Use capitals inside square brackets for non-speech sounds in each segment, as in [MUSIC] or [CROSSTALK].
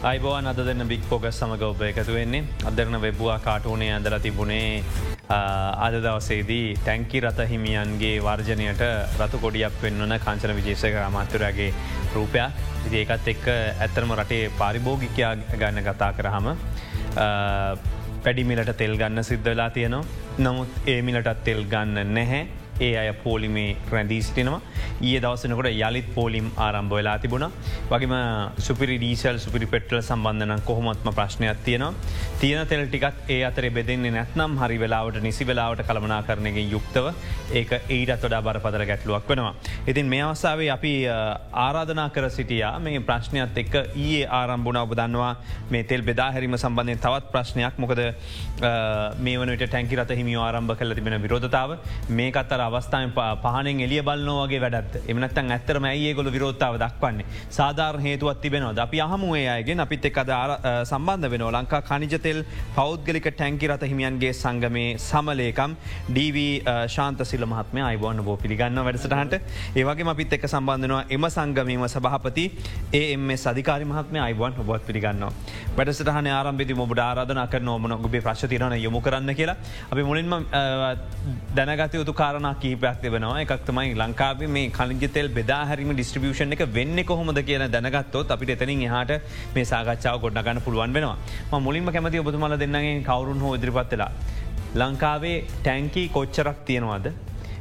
අයිබෝන් අද දෙන්න බික් පෝගස් සමඟ ඔබ එකතු වෙන්නේ. අදරන වෙබ්වා කාටූනේ ඇඳල තිබුණේ අද දවසේදී ටැංකි රත හිමියන්ගේ වර්ජනයට රතු කොඩියක් පෙන්වන කංචන විජේෂක අමාත්‍යරයාගේ රූපයක්. ඉදි ඒකත් එක්ක ඇත්තරම රටේ පාරිභෝගිකයා ගන්න කතා කරහම පැඩිමිලට තෙල් ගන්න සිද්ධලා තියෙනවා. නමුත් ඒමිලටත් තෙල් ගන්න නැහැ. ඒ අය පෝලිමේ රැඳී සිටිනවා. ඒ දවසනකොට යළිත් පෝලිම් ආරම්භ වෙලා තිබුණ. වගේම සුපිරි ඩීසල් සුපිරි පෙට්‍රල් සම්බන්ධන කොහොමත්ම ප්‍රශ්නයක් තියෙනවා. තියෙන තෙල් ටිකත් ඒ අතර බෙදෙන්නේ නැත්නම් හරි වෙලාවට නිසි වෙලාවට කළමනා කරනගෙන් යුක්තව ඒක ඊටත් වඩා බරපදර ගැටලුවක් වෙනවා. ඉතින් මේ අවසාාවේ අපි ආරාධනා කර සිටියා මේ ප්‍රශ්නයක් එක්ක ඒ ආරම්භුණ ඔබ දන්නවා මේ තෙල් බෙදාහැරීම සම්බන්ධය තවත් ප්‍රශ්නයක්. මොකද මේ වනට ටැන්කි රත හිමි ආරම්භ කල තිබෙන විරෝධතාව. මේ අතර අවස්ථාව පහනෙන් එලිය බලන්නෝගේ වැඩත් එමනත්තන් ඇත්තරම ඒගොල විරෝත්තාව දක්වන්නේ? සාධාර හේතුවත් තිබෙනවා අපි අහමුවේ අයගේ අපිත් එක් අද සම්බන්ධ වෙන ලංකා කනිජතෙල් පෞද්ගලික ටැංකි රත හිමියන්ගේ සංගමේ සමලේකම් DV ශාන්තසිල මහත්ම අයිබෝන්න බෝ පිළිගන්න වැඩසටහන්ට. ඒවගේ අපිත් එක් සම්බන්ධනවා එම සංගමීම සභහපති ඒම සධිකාරි මහත්ම අයිබවන් ඔබොත් පිළිගන්නවා. වැඩසටහන ආරම්භිති මොබට ආරාධන කර නෝමන ඔබේ ප්‍රශ්තිරන යොමු කරන්න කියලා. අපි මුලින්ම දැනගත යුතු කාරණක් කීපයක් තිබෙනවා එකක් තමයි ලංකාව මේ කලින්ජතෙල් බෙදාහරිම ඩිස්ට්‍රිියෂන් එක වෙන්න කොහොමද කියන දැනගත්තොත් අපිට එතනින් එහට මේ සාකච්ඡාව ගොඩ්ඩගන්න පුළුවන් වෙනවා. මුලින්ම කැමති ඔබතුමල දෙන්නගේ කවරුන් හෝ ඉදිරිපත්වෙලා. ලංකාවේ ටැංකී කොච්චරක් තියෙනවාද?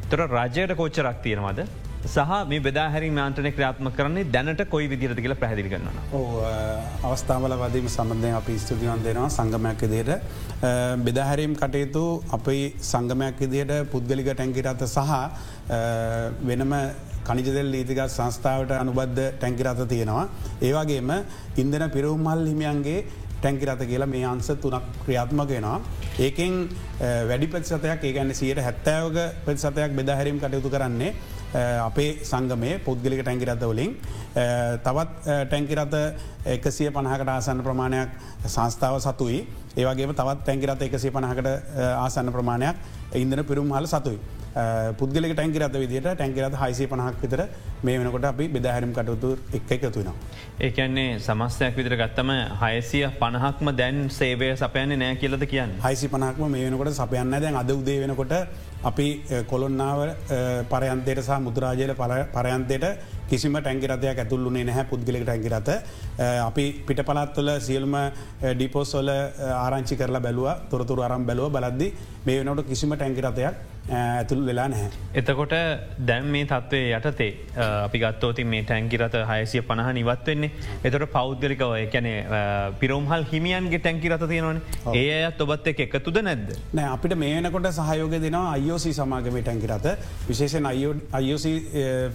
තොර රජයට කොච්චරක් තියෙනවාද? සහ මේ බෙදාහැරි මාන්ටනය ක්‍රාත්ම කරන්නේ දැනට කොයි විදිරට කියල පැදිි කරන්න අවස්ථාවල වදීම සම්බන්ධය අපි ස්තුතියන් දෙෙනවා සංගමයක් දේට බෙදාහැරීම් කටයුතු අපයි සංගමයක් ඉදියට පුද්ගලික ටැංකිරත සහ වෙනම කනිජදෙල් ලීතිගත් සංස්ථාවට අනුබද්ධ ටැංකිරත තියෙනවා. ඒවාගේම ඉන්දන පිරවුම්මල් හිමියන්ගේ ටැංකිරත කියලා මේ අන්ස තුනක් ක්‍රියාත්මගෙනවා. ඒකෙන් වැඩි පත්සතයක් ඒගැන්න සියට හැත්තෑවක පත්සතයක් බෙදාහැරීම් කටයුතු කරන්නේ අපේ සංගමය පුද්ගලික ටැංකිරත වලින්. තවත් ටැංකිරත එකසිය පණහකට ආසන්න ප්‍රමාණයක් සංස්ථාව සතුයි. ඒවගේ තවත් ටැංකිරත එකසිය පණහකට ආසන්න ප්‍රමාණයක් ඉන්දන පිරුම් හල සතුයි. පුද්ගලක ටැංකිරත විදිට ටැංකිරත හයිසේ පනහක් විතර මේ වෙනකොට අපි බෙදාහැරම් කටයුතු එක් එකතුවෙනවා. ඒකන්නේ සමස්තයක් විතර ගත්තම හයසිය පණහක්ම දැන් සේවය සපයන නෑ කියලද කියන්න හයිසි පනක්ම මේ වෙනකොට සපයන්න දැන් අද උදේ වෙනකොට අපි කොළොන්නාව පරයන්තයට සහ මුදුරාජයට පරයන්තයට කිසිම ටැංගිරතයක් ඇතුල්ලුනේ නැහැ පුද්ගලික ටැංගිරත අපි පිට පලත්වල සියල්ම ඩිපෝස්වල ආරංචි කරලා බැලුව තොරතුර අරම් බැලුව. බලද්දි මේ වෙනට කිසිම ටැංගිරතයක් ඇතුළ වෙලා නැහැ. එතකොට දැම් මේ තත්ත්වය යටතේ අපි ගත්තෝති මේ ටැංකිරත හයසිය පණහ නිවත් වෙන්නේ. එතට පෞද්ගලිකව එකැන පිරෝම්හල් හිමියන්ගේ ටැංකිරත තියෙනවන. ඒ අත් ඔබත් එක එකතුද නැද්ද? නෑ අපිට මේනකොට සහයෝග දෙනවා අයෝසි සමාගම ටැංකිරත විශේෂෙන් අයෝසි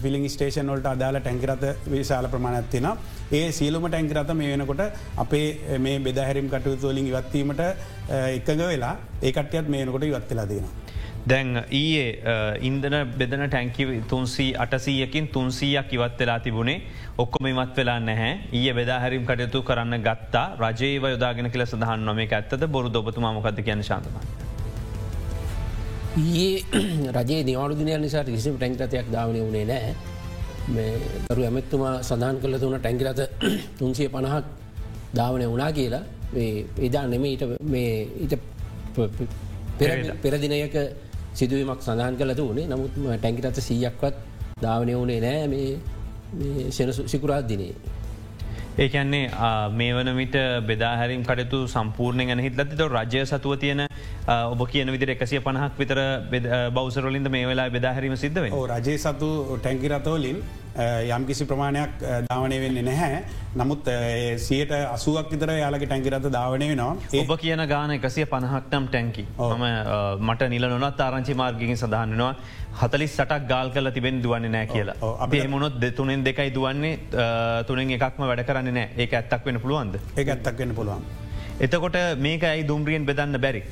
ෆිලිං ස්ටේෂන් වලට අදාල ටැංකිරත විශාල ප්‍රමාණත්තින ඒ සීලුම ටැංකිරත මේ වෙනකොට අපේ මේ බෙදහැරිම් කටයුතුවලින් ඉවත්වීමට එකඟ වෙලා ඒකටයත් මේනකොට ඉවත්වෙලා තියෙනවා. දැන් ඊයේ ඉන්දන බෙදන ටැංකි තුන්සී අටසීයකින් තුන්සීයක් ඉවත් වෙලා තිබුණේ. ඔක්කොම ඉමත් වෙලා නැහැ. ඒ බෙදාහැරිම් කටයුතු කරන්න ගත්තා. රජයව යොදාගෙන කියල සඳහන් නොම ඇත්තද? බොරු ඔබතුමා මොකද කියන ශාන්තම. ඒ [CLEARS THROAT] රජේ නිවාඩු දිනය නිසා කිසිම ටැංකරතයක් ධාවනය වුණේ නෑ දරු ඇමත්තුමා සඳහන් කළ තුන ටැංකිරත [CLEARS THROAT] තුන්සිය පණහක් ධාවනය වනා කියලා. එදා නෙම ඊට ඊට පෙරදිනයක සිදුවීමක් සඳහන් කලතු වනේ නමුත් ටැංකිරත සීයක්වත් ධාවනය වනේ නෑ මේ සෙන සිකුරාත් දිනේ. ඒකන්නේ මේ වන විට බෙදාහැරිම් කටතු සම්පූර්ණය ගැන හිත්ලතිත රජය සතුව තියෙන ඔබ කියන විදිර එකසිය පණහක් විතර බෞසරලින්ද මේ වෙලා බෙදාහැරීම සිද්ධව රජය සතු ටැංකිරතවලින් යම් කිසි ප්‍රමාණයක් ධාවනය වෙන්නේ නැහැ. නමුත් සියට අසුවක් විතර යාලගේ ටැංකිරත ධාවනය වෙනවා. ඔබ කියන ගාන එකසිය පණහක්නම් ටැංකි. ම මට නිල නොනත් ආරංචි මාර්ගින් සඳහන්නවා හතලිස් සටක් ගාල් කල තිබෙන් දුවන්නේ නෑ කියලා. අපේ මුණොත් දෙතුනෙන් දෙකයි දුවන්නේ. තුනෙන් එකක්ම වැඩ කරන්න නෑ ඒ ඇත්තක් වෙන පුළුවන්ද? ඒ ඇත්තක් වෙන පුළුවන්. එතකොට මේක ඇයි දුම්රියෙන් බෙදන්න බැරි.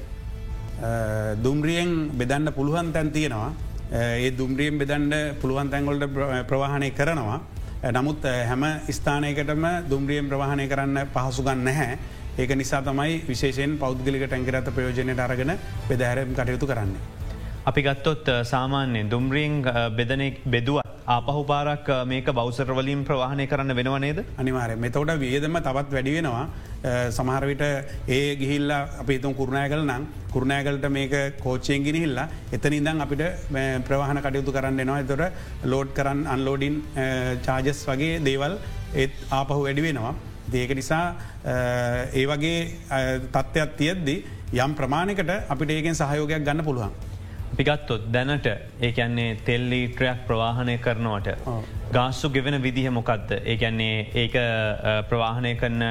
දුම්රියෙන් බෙදන්න පුළුවන් තැන් තියෙනවා ඒ දුම්රියෙන් බෙදන්ඩ පුළුවන් තැන්ගොල්ට ප්‍රවාහණය කරනවා. නමුත් හැම ස්ථානයකටම දුම්රියෙන් ප්‍රවාහණය කරන්න පහසුගන්න නැහැ. ඒක නිසා තමයි විශේෂයෙන් පෞද්ගලික ටැංකරත ප්‍රයෝජනයට අරගෙන බෙදහැරම් කටයුතු කරන්නේ. අපි ගත්තොත් සාමාන්‍යයෙන් දුම්රියෙන් බෙදනෙක් බෙදුවත් ආපහු පාරක් මේක බෞසරවලින් ප්‍රවාහණය කරන්න වෙනවනේද. අනිවාරය මෙතවට වියදම තවත් වැඩි වෙනවා සමහරවිට ඒ ගිහිල්ල අපිතුම් කුරුණෑගල නම් කුරුණෑගලට මේක කෝච්චයෙන් ගෙනහිල්ලා එතන ඉදන් අපිට ප්‍රවාහන කටයුතු කරන්න එනවා එතොට ලෝඩ් කරන්න අන්ලෝඩින් චාජස් වගේ දේවල් ඒත් ආපහු වැඩි වෙනවා. දේක නිසා ඒ වගේ තත්ත්වයක් තියද්දි යම් ප්‍රමාණකට අපිට ඒකෙන් සහයෝගයක් ගන්න පුළුවන්. පිගත්තොත් දැනට ඒකන්නේ තෙල්ලීට්‍රයක් ප්‍රවාහනය කරනවට. ගාස්සු ගෙවෙන විදිහ මොකක්ද. ඒකන්නේ ඒක ප්‍රවාහනය කරන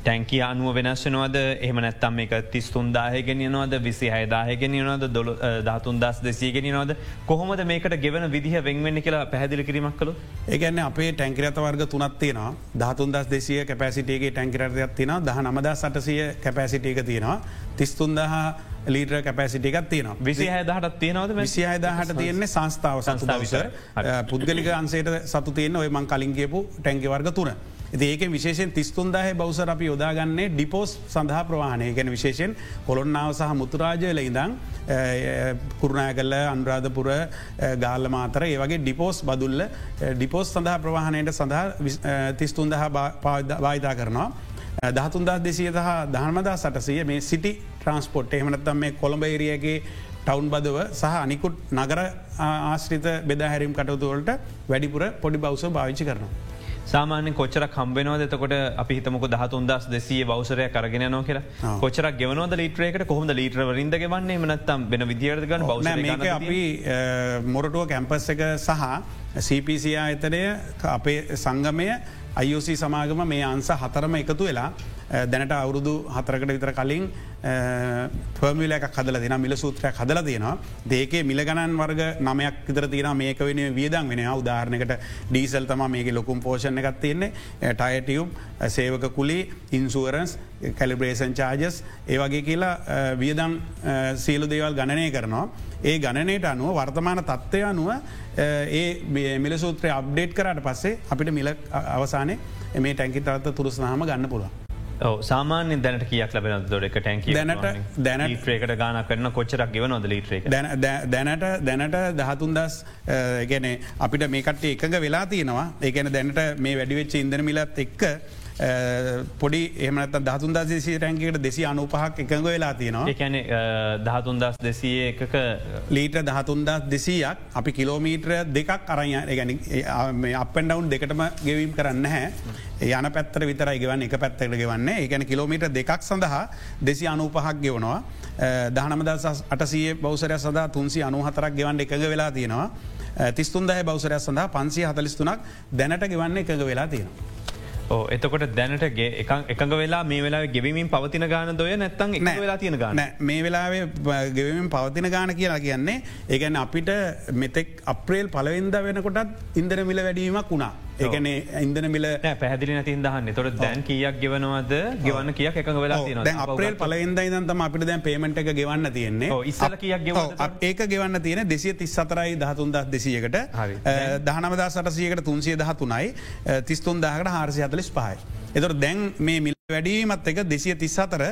ටැන්කි අනුව වෙනස්සනවද එහම නැත්තම් එක තිස් තුන්දාහගෙන නොද විසි හයදාහගෙන නොද දොල දහතුන් දස් දෙසීගෙන නොද කොහොමද මේකට ගෙවන විදිහ වෙන්වෙන්න කියලා පැදිලි කිරීමක් කළු ඒගැන්න අපේ ටැන්කිරත වර්ග තුනත්තියෙනවා දහතුන් දස් දෙසිය කැපැසිටේගේ ටැන්කිරතයක් තින දහ නමදා සටසය කැපැසිටේක තියෙනවා. තිස්තුන්දහා ලීටර කැපැසිටිකක් තියන විසි හදහට තියනවද විසි අයදාහට තියන්නේ සංස්ථාව සංස්ථාවසර පුද්ගලික අන්සේට සතු තියන ඔය මං කලින් කියපු ටැන්කි වර්ග තුන. ඒක විශේෂෙන් තිස්තුන්දාහ බවසර අපි යොදාගන්නේ ඩිපෝස් සඳහා ප්‍රවාහණය. ගැන විශේෂෙන් කොළොන්නාව සහ මුතුරාජයල ඉදං කුරුණෑ කල්ල අන්රාධපුර ගාල්ල මාතර ඒවගේ ඩිපෝස් බදුල්ල ඩිපෝස් සඳහා ප්‍රවාහණයට සඳහා තිස්තුන්දහ භාවිතා කරනවා. දහතුන්දා දෙසිය සහ දහනමදා සටසය මේ සිටි ට්‍රන්ස්පොට්. එහමනත්තම් මේ කොළඹේරියගේ ටවුන් බදව සහ අනිකුත් නගර ආශ්‍රිත බෙදාහැරීම් කටයුතුවලට වැඩිපුර පොඩි බවස භාවිචි කරනවා. සාමාන්‍ය කොච්චර කම්බෙනවද එතකොට අපි හිතමක දහතුන් දස් දෙසිය බවසරය කරගෙන නෝ කියලා. කොච්චර ගෙවනවද ලීටරේකට කොහොම ලීටර රින්ද ගවන්නේ? මනත්තම් වෙන විදිරගන්න බව අපි මොරටුව කැම්පස් එක සහ CPCA එතරය අපේ සංගමය IOC සමාගම මේ අන්ස හතරම එකතු වෙලා දැනට අවුරුදු හතරකට විතර කලින් පර්මිලක කදල දෙන මිල සූත්‍රයක් හදල තියෙනවා දේකේ මිල ගණන් වර්ග නමයක් විතර තියෙන මේක වෙන වියදන් වෙන උදාහරණකට ඩීසල් තම මේක ලොකුම් පෝෂණ එකත් තියෙන්නේ. ටයටියුම් සේවක කුලි ඉන්සුවරන්ස් කැලිබ්‍රේෂන් චාජස් ඒ වගේ කියලා වියදං සීලු දේවල් ගණනය කරනවා. ඒ ගණනයට අනුව වර්තමාන තත්ත්වය අනුව ඒ මිල සූත්‍රය අප්ඩේට් කරට පස්සේ අපිට මිල අවසානය මේ ටැන්කි තරත්ත තුරුස්නාම ගන්න පුළුවන්. සාමාන්‍ය දැනට කියක් ලබෙන දොඩක ටැන්කි දැනට දැනට ්‍රේකට ගාන කරන කොච්චරක් ගෙව නොද ලීට්‍රේ දැනට දැනට දහතුන් දස් ගැන අපිට මේකට එකඟ වෙලා තියෙනවා. ඒගැන දැනට මේ වැඩිවෙච්ච ඉදර මිලත් එක්ක පොඩි එමනත් දහතුන් දසි රැන්ගේට දෙසි අනුපහක් එකඟ වෙලා තියෙනවා. එකැන දහතුන් දස් දෙසිය එකක ලීට දහතුන්දස් දෙසීයක් අපි කිලෝමීට්‍ර දෙකක් අරය ගැන අපෙන්ඩවුන් දෙකටම ගෙවීම් කරන්න හැ යන පැත්තර විතර ගෙවන්න එක පැත්තකට ගෙවන්න. එකන කිලෝමීට දෙකක් සඳහා දෙසි අනුපහක් ගෙවනවා. දහනමද අටසිය බෞසරය සඳහා තුන්සි අනුහතරක් ගෙවන්න එකඟ වෙලා තියෙනවා. තිස්තුන්දහ බෞසරය සඳහා පන්සි හතලිස්තුනක් දැනට ගෙවන්න එකඟ වෙලා තියෙනවා. එතකොට දැනටගේ එකඟ වෙලා මේ වෙලා ගෙවීමින් පවතින ගාන දොය නැත්තන් එක වෙලා තියෙන ගාන මේ වෙලාවේ ගෙවීම පවතින ගාන කියලා කියන්නේ ඒගැන අපිට මෙතෙක් අප්‍රේල් පලවෙන්ද වෙනකොටත් ඉන්දර මිල වැඩීමක් වුණා. ඒකන ඉන්දන මිල පැදිලි නැතින් දහන්න තොට දැන් කියක් ගෙවනවද? ගෙවන්න කියක් එක වෙලා තින අප්‍රේල් පලයින්ද ඉදන්තම අපිට දැන් පේමට එක ගෙවන්න තියෙන්නේ. ඉස්සල කියක් ගෙව ඒක ගෙවන්න තියෙන දෙසිය තිස් සතරයි දහතුන්දස් දෙසියකට දහනමදා සටසියකට තුන්සිය දහතුනයි තිස්තුන් දාහට හාරසි හතලිස් පහයි. එතොට දැන් මේ මිල් වැඩීමත් එක දෙසිය තිස් අතර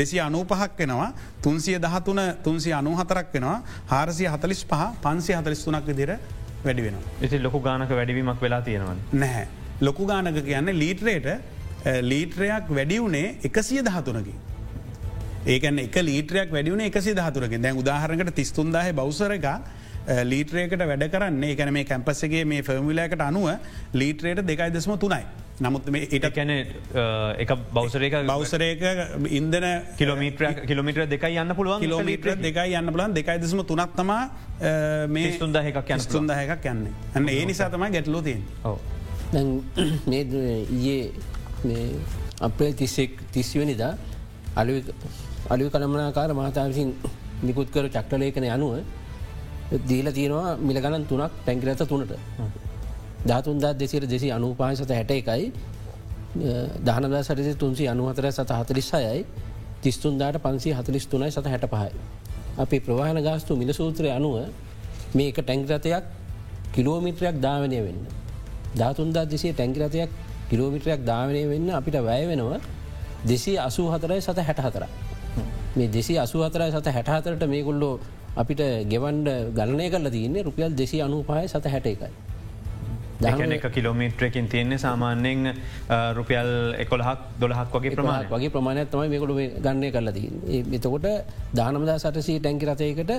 දෙසි අනූපහක් වෙනවා. තුන්සිය දහතුන තුන්සිය අනුහතරක් වෙනවා. හාරසිය හතලිස් පහ පන්සිය හතලිස් තුනක් විදිර වැඩි වෙන. ඉති ලොකු ගානක වැඩවීමක් වෙලා තියෙනවා. නැහැ. ලොකු ගානක කියන්න ලීටරේට ලීටරයක් වැඩියවුනේ එකසිය දහතුනකි. ඒකන එක ලීටරයක් වැඩියුණ එකසි දහතුරකින් දැන් උදාහරකට තිස්තුන්දාහ බෞසර එක ලීටරේකට වැඩ කරන්නේ එකන මේ කැම්පස්සගේ මේ ෆර්මිලයකට අනුව ලීටරේට දෙකයි දෙස්ම තුනයි. නමුත් මේ ඉට කැන එක බෞසරක බෞසරයක ඉන්දන කිලෝමීට්‍ර කිලෝමිට්‍ර දෙකයි යන්න පුළුවන් කිලෝමීට්‍ර දෙකයි යන්න බලන් දෙකයි දෙසම තුනක්තම මේ සුන්දහක ස්තුන්ද එකක් යන්නේ. අන්න ඒ නිසා තමයි ගැටලෝ තියෙන් [CLEARS THROAT] මේ ඒ අපේ තිස්සෙක් තිස්වනිදා අලු කළමනාකාර මහතා විසින් නිකුත් කර චක්ටලේකන යනුව දීල තියෙනවා මිල ගණන් තුනක් ටැංකිරත තුනට ධාතුන්දා දෙසිර දෙසි අනුපාසත හැට එකයි දහනදා සරිසි තුන්සි අනුහතර සත හතලිස්සයයි තිස්තුන්දාට පන්සි හතලිස් තුනයි සත හැට පහයි. අපි ප්‍රවාහන ගාස්තු මිල සූත්‍රය අනුව මේක ටැංග්‍රතයක් කිලෝමිට්‍රයක් ධාවනය වෙන්න. ධාතුන්දා දෙසේ ටැංග්‍රතයක් කිලෝමිටරයක් ධාවනය වෙන්න අපිට වැය වෙනවා දෙසි අසූ හතරයි සත හැට හතර. මේ දෙසි අසු හතරයි සත හැටහතරට මේ ගොල්ලෝ අපිට ගෙවන්ඩ ගලනය කල තියන්නේ රුපියල් දෙසි අනුපාය සත හැට එකයි. දහන එක කිලෝමිට්‍රකින් තියෙන්නේ සාමාන්‍යයෙන් රුපියල් එකොළහක් දොළහක් වගේ ප්‍රමාණ වගේ ප්‍රමාණයක් තමයි මේකොට ගන්නය කරලති. එතකොට දානමදා සටසී ටැන්කි රතයකට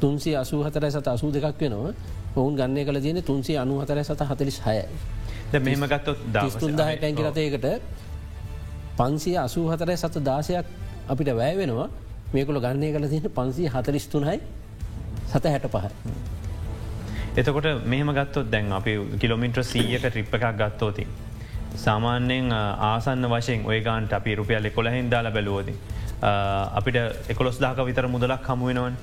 තුන්සේ අසූ හතර සත අසූ දෙකක් වෙනවා. ඔවුන් ගන්න කල තියෙන තුන්සේ අනු හතර සත හතලිස් හය මෙම ගත්තොත් ස්තුන්දහ ටැන්කි රතයකට පන්සිය අසූ හතරය සත දාසයක් අපිට වැෑ වෙනවා. මේකුල ගන්නය කල තියෙන පන්සී හතරිස්තුනයි සත හැට පහයි. එතකොට මෙහම ගත්තොත් දැන් අපි කිලෝමිට්‍ර සීයක ට්‍රිප් එකක් ගත්තෝති. සාමාන්‍යයෙන් ආසන්න වශයෙන් ඔයගන්ට අපි රුපියල් එකොළහෙන් දාල බැලුවෝද. අපිට එකොළොස් දාක විතර මුදලක් හමුවෙනවන්.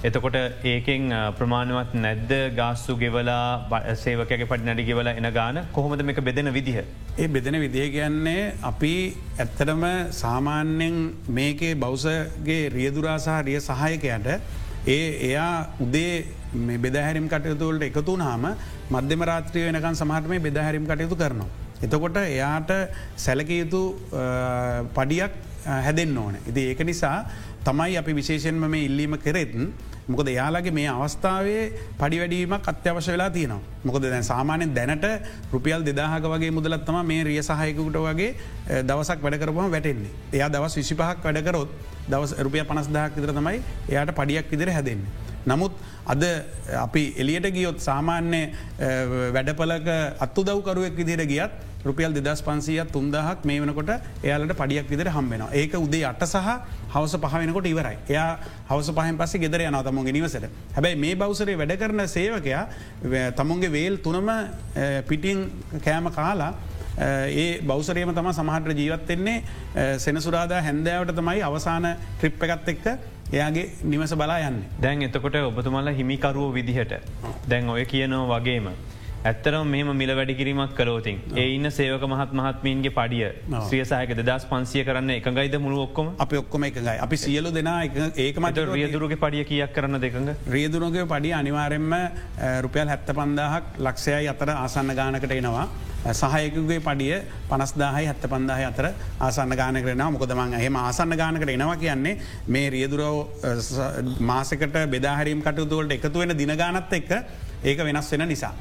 එතකොට ඒකෙන් ප්‍රමාණවත් නැද්ද ගාස්සු ගෙවලා සේවකගේ පට නැඩි ගෙවල එන ගාන කොහොමද මේක බෙදෙන විදිහ. ඒ බෙදෙන විදිහ කියන්නේ අපි ඇත්තටම සාමාන්‍යෙන් මේකේ බෞසගේ රියදුරාසාහ රිය සහයකයට ඒ එයා උදේ මේ බෙදහැරිම් කටයුතුවලට එකතුන් හාම මධ්‍යම රාත්‍රය වෙනකන් සමහට මේ බෙදහැරිම් කටයුතු කරනවා. එතකොට එයාට සැලකයුතු පඩියක් හැදෙන් ඕන. ඉති ඒක නිසා තමයි අපි විශේෂෙන්ම මේ ඉල්ලීම කරෙත්න් මොකද යාලගේ මේ අවස්ථාවේ පඩිවැඩීමක් අත්‍යවශ වෙලා තියනවා. මොකද දැන් සාමානෙන් දැනට රුපියල් දෙදාහක වගේ මුදලත්තම මේ රිය සහයකුට වගේ දවසක් වැඩකරපුහම වැටෙන්නේ. එයා දවස් විසිපහක් වැඩකරොත් දවස් රුපිය පනස්දාහක් විතර තමයි එයාට පඩියක් විදිර හැදෙන්නේ. නමුත් අද අපි එලියට ගියොත් සාමාන්‍ය වැඩපලක අත්තු දවකරුවෙක් විදිර ගියත් රුපියල් දෙදස් පන්සියත් තුන්දහක් මේ වනකොට එයාලට පඩියක් විදිර හම්බෙන. ඒක උදේ අට සහ හවස පහවෙනකොට ඉවරයි. එයා හවස පහන් පස ගෙදර යන තමුන්ගේ නිවසට හැබැයි මේ බවසරේ වැඩ කරන සේවකයා තමුන්ගේ වේල් තුනම පිටිං කෑම කාලා ඒ බෞසරයම තම සමහට ජීවත්වෙන්නේ සෙනසුරාදා හැන්දෑවට තමයි අවසාන ට්‍රිප් එකත් එක්ක එයාගේ නිවස බලා යන්න. දැන් එතකොට ඔබතුමල්ල හිමිකරුව විදිහට දැන් ඔය කියනෝ වගේම. ඇත්තරම මෙම මිල වැඩිකිරීමක් කලෝතින් ඒ ඉන්න සේවක මහත් මහත්මීන්ගේ පඩිය ශ්‍රියසායක දස් පන්සිය කරන්න එකඟයිද මුළු ඔක්කොම? අපි ඔක්කොම එකඟයි. අපි සියලු දෙනා ඒකමට රියදුරගේ පඩිය කියක් කරන්න දෙකඟ රියදුරගේ පඩි අනිවාරෙන්ම රුපියල් හැත්ත පන්දාහක් ලක්ෂයයි අතර ආසන්න ගානකට එනවා. සහයකුගේ පඩිය පනස්දාහයි හැත්ත පන්දාහ අතර ආසන්න ගාන කරන මොකදමන් එහෙම ආසන්න ගානකට එනවා කියන්නේ මේ රියදුරෝ මාසකට බෙදාහරීම් කටයුතුවලට එකතු වෙන දිනගානත් එක්ක ඒක වෙනස් වෙන නිසා.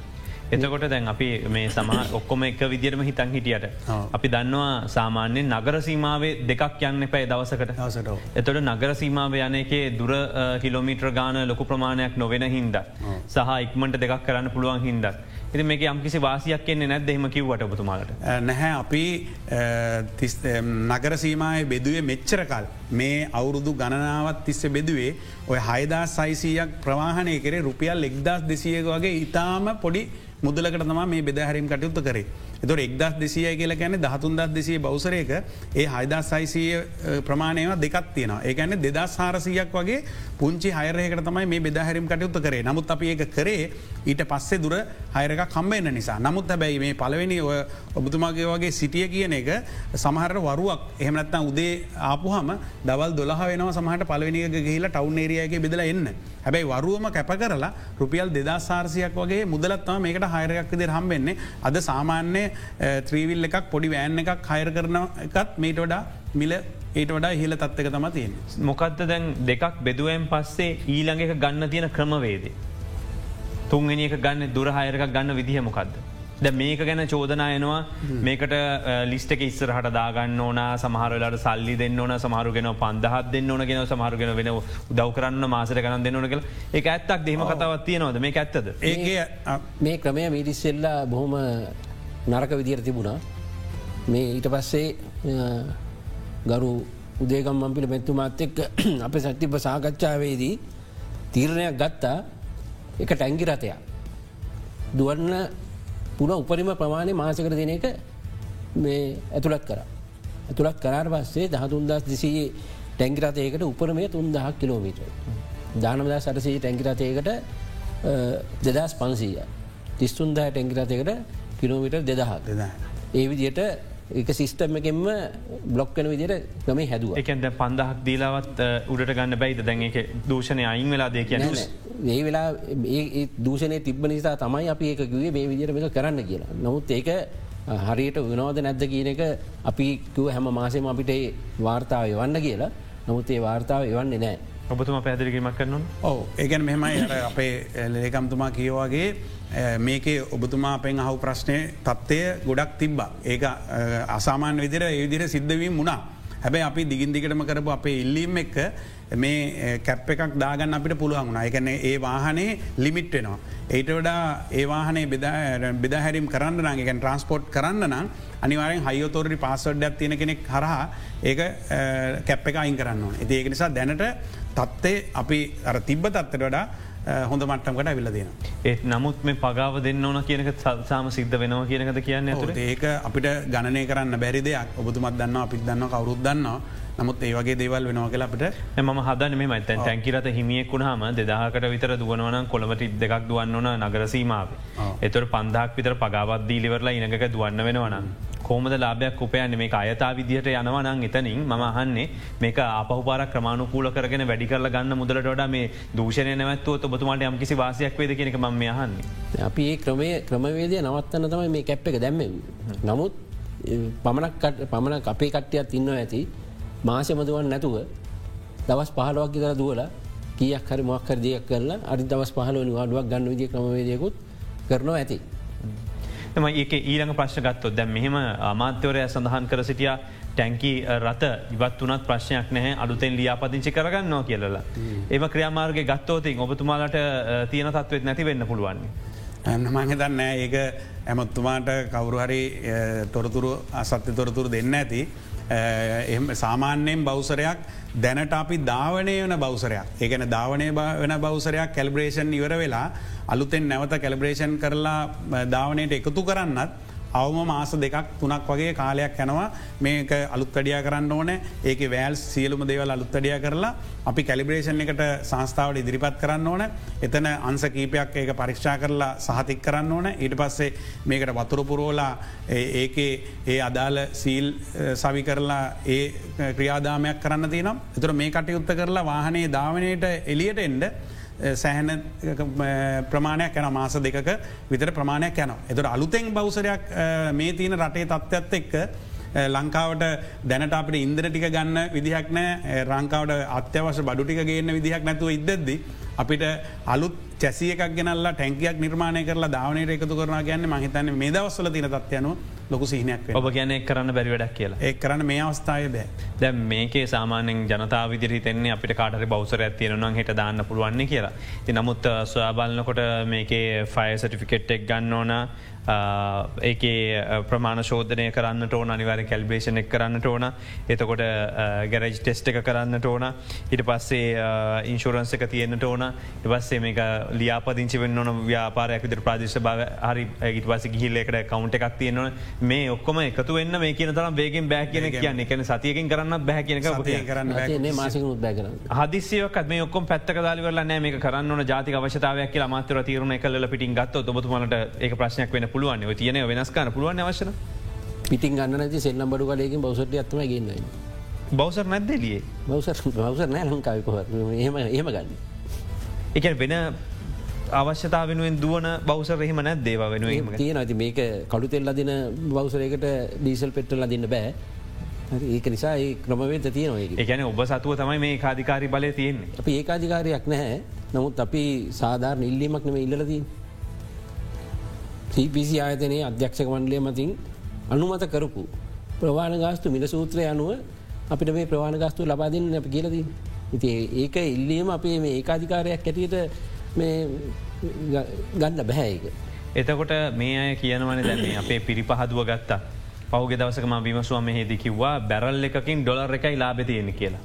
එතකොට දැන් අපි මේ සම ඔක්කොම එක විදිරම හිතන් හිටියට. අපි දන්නවා සාමාන්‍යෙන් නගර සීමාවේ දෙකක් යන්න පැයි දවසකට හසට. එතොට නගර සීමාව යන එකේ දුර කිලෝමිට්‍ර ගාන ලොකු ප්‍රමාණයක් නොවෙන හින්ද. සහ ඉක්මට දෙකක් කරන්න පුළුවන් හින්දක්. එති මේක යම්කිසි වාසියක් කියන්නේ නැද එම කිව්වට ඔබතුමාලට. නැහැ අපි නගර සීමයේ බෙදුවේ මෙච්චරකල් මේ අවුරුදු ගණනාවත් තිස්ස බෙදුවේ ඔය හයිදා සයිසීයක් ප්‍රවාහණය කරේ රුපියල් එක්දස් දෙසියක වගේ ඉතාම පොඩි මුදලකට තම මේ බෙදහැරීම් කටයුත්ත කරේ. එතුර එක්දස් දෙසිය කියල ගැන දහතුන්දස් දෙසිය බෞසරයක ඒ හයිදස් සයිසය ප්‍රමාණයව දෙකත් තියෙන ඒකැන දෙදස් හාරසියක් වගේ පුංචි හයරයකට තමයි මේ බෙදහැරිම් කටයුත්ත කරේ. නමුත් අප ඒක කරේ ඊට පස්සේ දුර හයරක කම්බෙන්න්න නිසා. නමුත් හැබැයි මේ පලවෙනි ඔය ඔබතුමාගේ වගේ සිටිය කියන එක සමහර වරුවක් එහමනත්තා උදේ ආපුහම දවල් දොලහ වෙන සමහට පලවෙනික ගහිලා ටවුන් ඒරියගේ බෙදල එන්න. හැබැයි වරුවම කැප කරලා රුපියල් දෙදා සාර්සියක් වගේ මුදලත්ම මේකට හයරයක් දෙ හම්බෙන්නේ අද සාමාන්‍ය ත්‍රීවිල් එකක් පොඩි වෑන් එකක් හයර කරන එකත් මේට වඩා මිල ඒට වඩා හිල තත්වක තම තියෙන. මොකක්ද දැන් දෙකක් බෙදුවයෙන් පස්සේ ඊළඟ එක ගන්න තියෙන ක්‍රමවේදේ. තුන්ගෙන එක ගන්න දුරහයරක ගන්න විදිහ මොකක්ද. ද මේක ගැන චෝදනායනවා මේකට ලිස්ටක ඉස්සරහට දාගන්න ඕන සමහරලට සල්ලි දෙන්න ඕන සමහරුගෙන පන්දහත් දෙන්න ඕන ගෙන සමහරුගෙන වෙන දව කරන්න මාසර ගන දෙන්න ඕන කළ ඒ ඇත්තක් දෙම කතාවත් තියනවද? මේ ඇත්තද? ඒ මේ ක්‍රමය මිරිස්සෙල්ලා බොහොම නරක විදිර තිබුණා මේ ඊට පස්සේ ගරු උදේගම් මම්පිල පැත්තුමාත් එක් [CLEARS THROAT] අප සැතිප සාකච්ඡාවේදී තීරණයක් ගත්තා එක ටැංගි රතයක්. දුවන්න පුන උපරිම ප්‍රමාණය මාසකර දෙන එක මේ ඇතුළත් කර. ඇතුළත් කරාර පස්සේ දහතුන්දස් දෙසී ටැංගිරතයකට උපරමය තුන්දහක් කිලෝමීට. දානමදා සටසී ටැංගිරතයකට දෙදස් පන්සීය. තිස්තුන්දහ ටැංගිරතයකට කිලෝමිට දෙදහක්. ඒ විදියට එක සිිස්ටම් එකෙන්ම බ්ලොක්කන විදිර ක්‍රම හැදුව. එකද පන්දහක් දීලාවත් උඩට ගන්න බයිද? දැන් එක දූෂණය අයින් වෙලා දෙ කියන ඒ වෙලා දූෂණය තිබ නිසා තමයි අපි ඒකගේ මේ විදිර එක කරන්න කියලා. නොමුත් ඒක හරියට විනෝද නැද්ද කියන එක අපි හැම මාසේම අපිට වාර්තාව එවන්න කියලා. නමුත් ඒ වාර්තාව එවන්නේ නෑ ඔබතුම පැදිලිකිමක් කරනවා ඕ ඒගැන මෙහෙමයි. අර අපේ ලේකම්තුමා කියෝවගේ මේකේ ඔබතුමා පෙන් අහු ප්‍රශ්නය තත්ත්වය ගොඩක් තිබ්බා. ඒක අසාමාන් විදිර ඒ විදිර සිද්ධවීම මුණා හැබැයි අපි දිගින් දිගටම කරපු අපේ ඉල්ලීම් එක්ක මේ කැප් එකක් දාගන්න අපිට පුළුවන්ුණ එකන ඒ වාහනේ ලිමිට් වෙනවා. ඒට වඩා ඒ වාහනේ බෙදහැරිම් කරන්න නගේකැන් ට්‍රන්ස්පෝට් කරන්න නම් අනිවාරෙන් හයෝතෝරි පාසොඩ්ඩක් තියෙන කෙනෙක් හරහා ඒක කැප් එක අයින් කරන්න ඕන. ඇති ඒක නිසා දැනට තත්ත්ේ අපි අර තිබ්බ තත්වට වඩා හොඳ මට්ටමකට ඇවිල දෙන. ඒත් නමුත් මේ පගාව දෙන්න ඕන කියනක සාම සිද්ධ වෙනවා කියනකද කියන්න ඇතුට ඒක අපිට ගණනය කරන්න බැරි දෙයක් ඔබතුමත් දන්න අපිත් දන්න කවරුත් දන්නවා. නමුත් ඒවගේ දේවල් වෙනවා කියලා අපට ම හදන මේ මතන් තැන්කිරත හිමියෙකුණාම දෙදාහකට විතර දුවනවන කොළමටි දෙකක් දුවන්න ඕන නගරසීමාව. එතුර පන්දක් විතර පගාවත්දී ලිවරලා ඉනක දුවන්න වෙනවනම්. කෝමද ලාභයක් උපයන්න මේ අයතා විදිහට යනවනං එතනින් ම අහන්නේ මේක අපහපාර ක්‍රමාණුකූල කරගෙන වැඩි කරල ගන්න මුදලට වඩා මේ දූෂණය නැවත්ව ඔබතුමාට යම් කිසි වාසයක් වේද කියෙනෙක ම අහන්නේ. අපි ඒ ක්‍රමය ක්‍රමවේදය නවත්තන්න තමයි මේ කැප් එක දැම්ම. නමුත් පමණක් පමණ අපේ කට්ටියත් ඉන්න ඇති මාසමදුවන් නැතුව දවස් පහලවක් ඉතර දුවල කියක් හරි මොක්කර දෙයක් කරලා අරි දවස් පහලවනි වාඩුවක් ගන්න විදි ක්‍රමවේදයකුත් කරනවා ඇති. එම ඒක ඊළඟ ප්‍රශ්ගත්තොත් දැම් මෙහෙම අමාත්‍යවරය සඳහන් කර සිටිය ටැන්කි රත ඉවත් වනත් ප්‍රශ්නයක් නැහැ අලුතෙන් ලියාපදිංචි කරගන්නවා කියලලා. ඒම ක්‍රියාමාර්ග ගත්තෝතින් ඔබතුමාලට තියෙන තත්වත් නැති වෙන්න පුළුවන්නේ. මං දන්න ඒක ඇමත්තුමාට කවුරුහරි තොරතුරු අසත්‍ය තොරතුරු දෙන්න ඇති. එ සාමාන්‍යයෙන් බෞසරයක් දැනට අපි ධාවනය වන බෞසරයක්. ඒකන ධාවනය වෙන බෞසරයක් කැල්බ්‍රේෂන් ඉවර වෙලා අලුතෙන් නැවත කැලිබ්‍රේෂන් කරලා ධාවනයට එකතු කරන්නත් අවම මාස දෙකක් තුනක් වගේ කාලයක් යැනවා. මේක අලුත්තඩිය කරන්න ඕන. ඒක වෑල් සියලුම දේවල් අලුත්තඩිය කරලා අපි කැලිබ්‍රේෂන් එකට සංස්ථාවට ඉදිරිපත් කරන්න ඕන. එතන අන්ස කීපයක් ඒක පරික්ෂා කරලා සහතික් කරන්න ඕන. ඊට පස්සේ මේකට වතුරපුරෝලා ඒකේ ඒ අදාළ සීල් සවි කරලා ඒ ක්‍රියාදාමයක් කරන්න තිනම් එතුර මේ කටයුත්ත කරලා වාහනේ ධාවනයට එලියට එන්ඩ සෑහන ප්‍රමාණයක් යන මාස දෙක විතර ප්‍රමාණයක් යන. එතුට අලුතෙන් බෞසරයක් මේ තියන රටේ තත්ත්වත් එක්ක ලංකාවට දැනට අපට ඉන්ද්‍ර ටික ගන්න විදිහක් නෑ රංකාවට අත්‍යවශ බඩුටික ගන්න විදිහක් නැතුව ඉදද්දි. අපිට අලුත් චැසිය එකක් ගෙනල්ලා ටැන්කයක් නිර්මාණය කරලා ධාවනයට එකතු කරන ගැන්න මහිතන්න මේ දවස්සල තින තත්යනු ලොකු සිහිනයක් ඔබ ගැන කරන්න බැරිවැඩක් කියලා. ඒ කරන්න මේ අවස්ථාය බෑ. දැ මේකේ සාමානෙන් ජනතා විදිරිතෙන්නේ අපිට කාට බෞසර ඇතියෙනවන් හිට දාන්න පුළුවන්නේ කියලා. ති නමුත් සොයාබලනකොට මේකේ ෆය සටිෆිකෙට් එක් ගන්න ඕන ඒකේ ප්‍රමාණ ශෝධනය කරන්නට ඕන අනිවාර කැල්බේෂන එක් කරන්නට ඕන. එතකොට ගැරජ් ටෙස්ට එක කරන්නට ඕන. ඉට පස්සේ ඉන්ශෝරන්ස එක තියෙන්න්නට ඕන. ඉවස්සේ මේක ලියාපදිංචි වෙන්න ඕන ව්‍යාපාරයක් විතර ප්‍රදේශ භාව හරි ඉට පස ගිහිල්ලෙකට කවුන්ට එකක් තියෙනවා මේ ඔක්කොම එකතු වෙන්න මේ කියන තරම් බේගෙන් බෑ කියන කියන්න. එකන සතියකින් කරන්න බැහ කියනක කරන්න මාසිකුත් බැගන හදිසියක මේ ඔක්කොම පැත්තක දාලිවල නෑ. මේ කරන්න ජාති අවශ්‍යතාවයක් කියලා මාතර තීරණ කල පිටින් ගත්ත ඔබතුමලට ඒ ප්‍රශ්නයක් වෙන පුළුවන්. තියන වෙනස්කාන පුළුවන් අවශ්‍යන පිටින් ගන්න නැති සෙල්ලම් බඩු කලයකින් බවසට ඇත්ම ගන්න බවසර් නැද්දලිය බවසර් [LAUGHS] බවසර් නෑ ලංකාවකොහ එහම එහෙම ගන්න. එක වෙන අවශ්‍යතා වෙනුවෙන් දුවන බවසර එහෙම නැත් දේව වෙනුවීම තියෙන ඇති මේක කඩු තෙල්ල දින බවසරයකට ඩීසල් පෙට්ටල දින්න බෑ. ඒක නිසා ඒ ක්‍රමවේද තියෙනවා එකන ඔබ සතුව තමයි මේ කාධිකාරි බලය තියෙන්නේ. අපි ඒකාධිකාරයක් නැහැ. නමුත් අපි සාධාර ඉල්ලීමක් නම ඉල්ලදී CPC ආයතනයේ අධ්‍යක්ෂක මණ්ඩලය මතින් අනුමත කරපු ප්‍රවාණ ගාස්තු මිල සූත්‍රය අනුව අපිට මේ ප්‍රවාණ ගස්තු ලබාදින්න අප කියලදී. ඉති ඒක ඉල්ලීම අපේ මේ ඒකාධිකාරයක් ඇටියට ගන්න බැහැඒක. එතකොට මේ අය කියනවන දැන්නේ අපේ පිරිපහදුව ගත්තා. පහුගේ දවසකම විමසුව මෙහෙදි කිව්වා බැරල් එකකින් ඩොලර් එකයි ලාබෙතියෙන කියලා.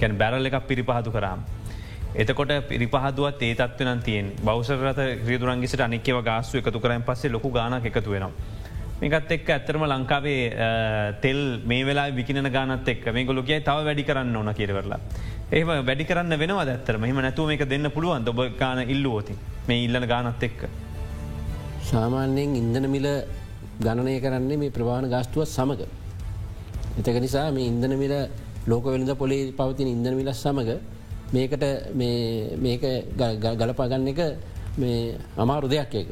ගැන බැරල් එකක් පිරිපහදු කරාම්. එතකොට පිරිපහදුවත් ඒ තත්වන තියෙන් බෞසරත ක්‍රදුරන්ගේට අනිකව ගාස්තු එකතු කරන් පස්සේ ලොකු ගානක් එකතු වෙනවා. මේකත් එක් ඇත්තරම ලංකාවේ තෙල් මේ වෙලා විකින ගානත් එක් මේ ගොලොකයි තව වැඩි කරන්න ඕන කියරවරලා. ඒම වැඩි කරන්න වෙනවා ඇත්තරම මෙම නැතුව මේක දෙන්න පුළුවන් ඔබ ගාන ඉල්ලුවෝති මේ ඉල්ලන ගානත් එක්ක. සාමාන්‍යයෙන් ඉන්දන මිල ගණනය කරන්නේ මේ ප්‍රවාණ ගාස්තුවත් සමඟ. එතක නිසා මේ ඉන්දන මිල ලෝක වෙළඳ පොලේ පවතින ඉන්දන මිලස් සමඟ මේකට මේක ගලපාගන්න එක මේ අමාරු දෙයක් ඒක.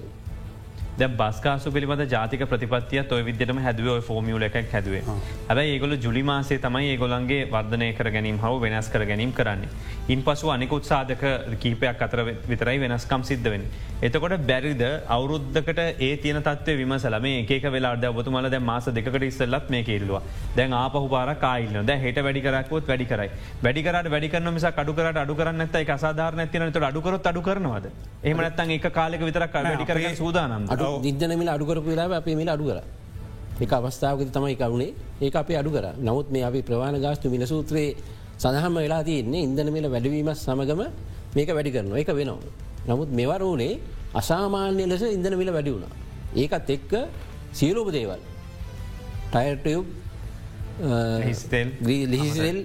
ද බස්කාසු පිළිබඳ ජාතික ප්‍රතිපත්තිය ඔය විදිටම හැදුව ෆෝමියල එකක් හැදුවේ. හැබයි ඒගොල ජුලි මාසේ තමයි ඒගොලන්ගේ වර්ධනය කර ගැනීම හව වෙනස් කර ගැනීම කරන්නේ. ඉන් පසු අනිකුත් සාධක කීපයක් අතර විතරයි වෙනස්කම් සිද්ධ වෙන. එතකොට බැරිද අවුරුද්ධකට ඒ තියන තත්ව විමසල මේ ඒක වෙලාද ඔබතුමල දැ මාස දෙකට ඉස්සල්ලත් මේ කෙල්ලවා දැන් ආපහු පාර කායිල්න ද හෙට වැඩිකරක්කොත් වැඩි කරයි. වැඩිකරට වැඩිකරන මිස අඩුකරට අඩු කරන්න ඇයි අසාධාරන ඇතිනට අඩුකරොත් අඩු කරනවද? එහමනත්තන් ඒ කාලෙක විතරක් වැඩිකර සූදානම් නිදනමිල අඩුකරපු වෙලා අපේ මිල අඩු කර. එක අවස්ථාවක තමයි කවුණේ ඒ අපේ අඩු කර. නමුත් මේ අපි ප්‍රවාණ ගාස්තු මිල සූත්‍රයේ සඳහම වෙලා තියන්නේ ඉන්දන මිල වැඩවීමත් සමගම මේක වැඩි කරනවා. එක වෙනවා. නමුත් මෙවරූනේ අසාමාන්‍ය ලෙස ඉන්දන මිල වැඩි වුණා. ඒකත් එක්ක සියලෝප දේවල්. ටයටයුබ් ලිහිසිල්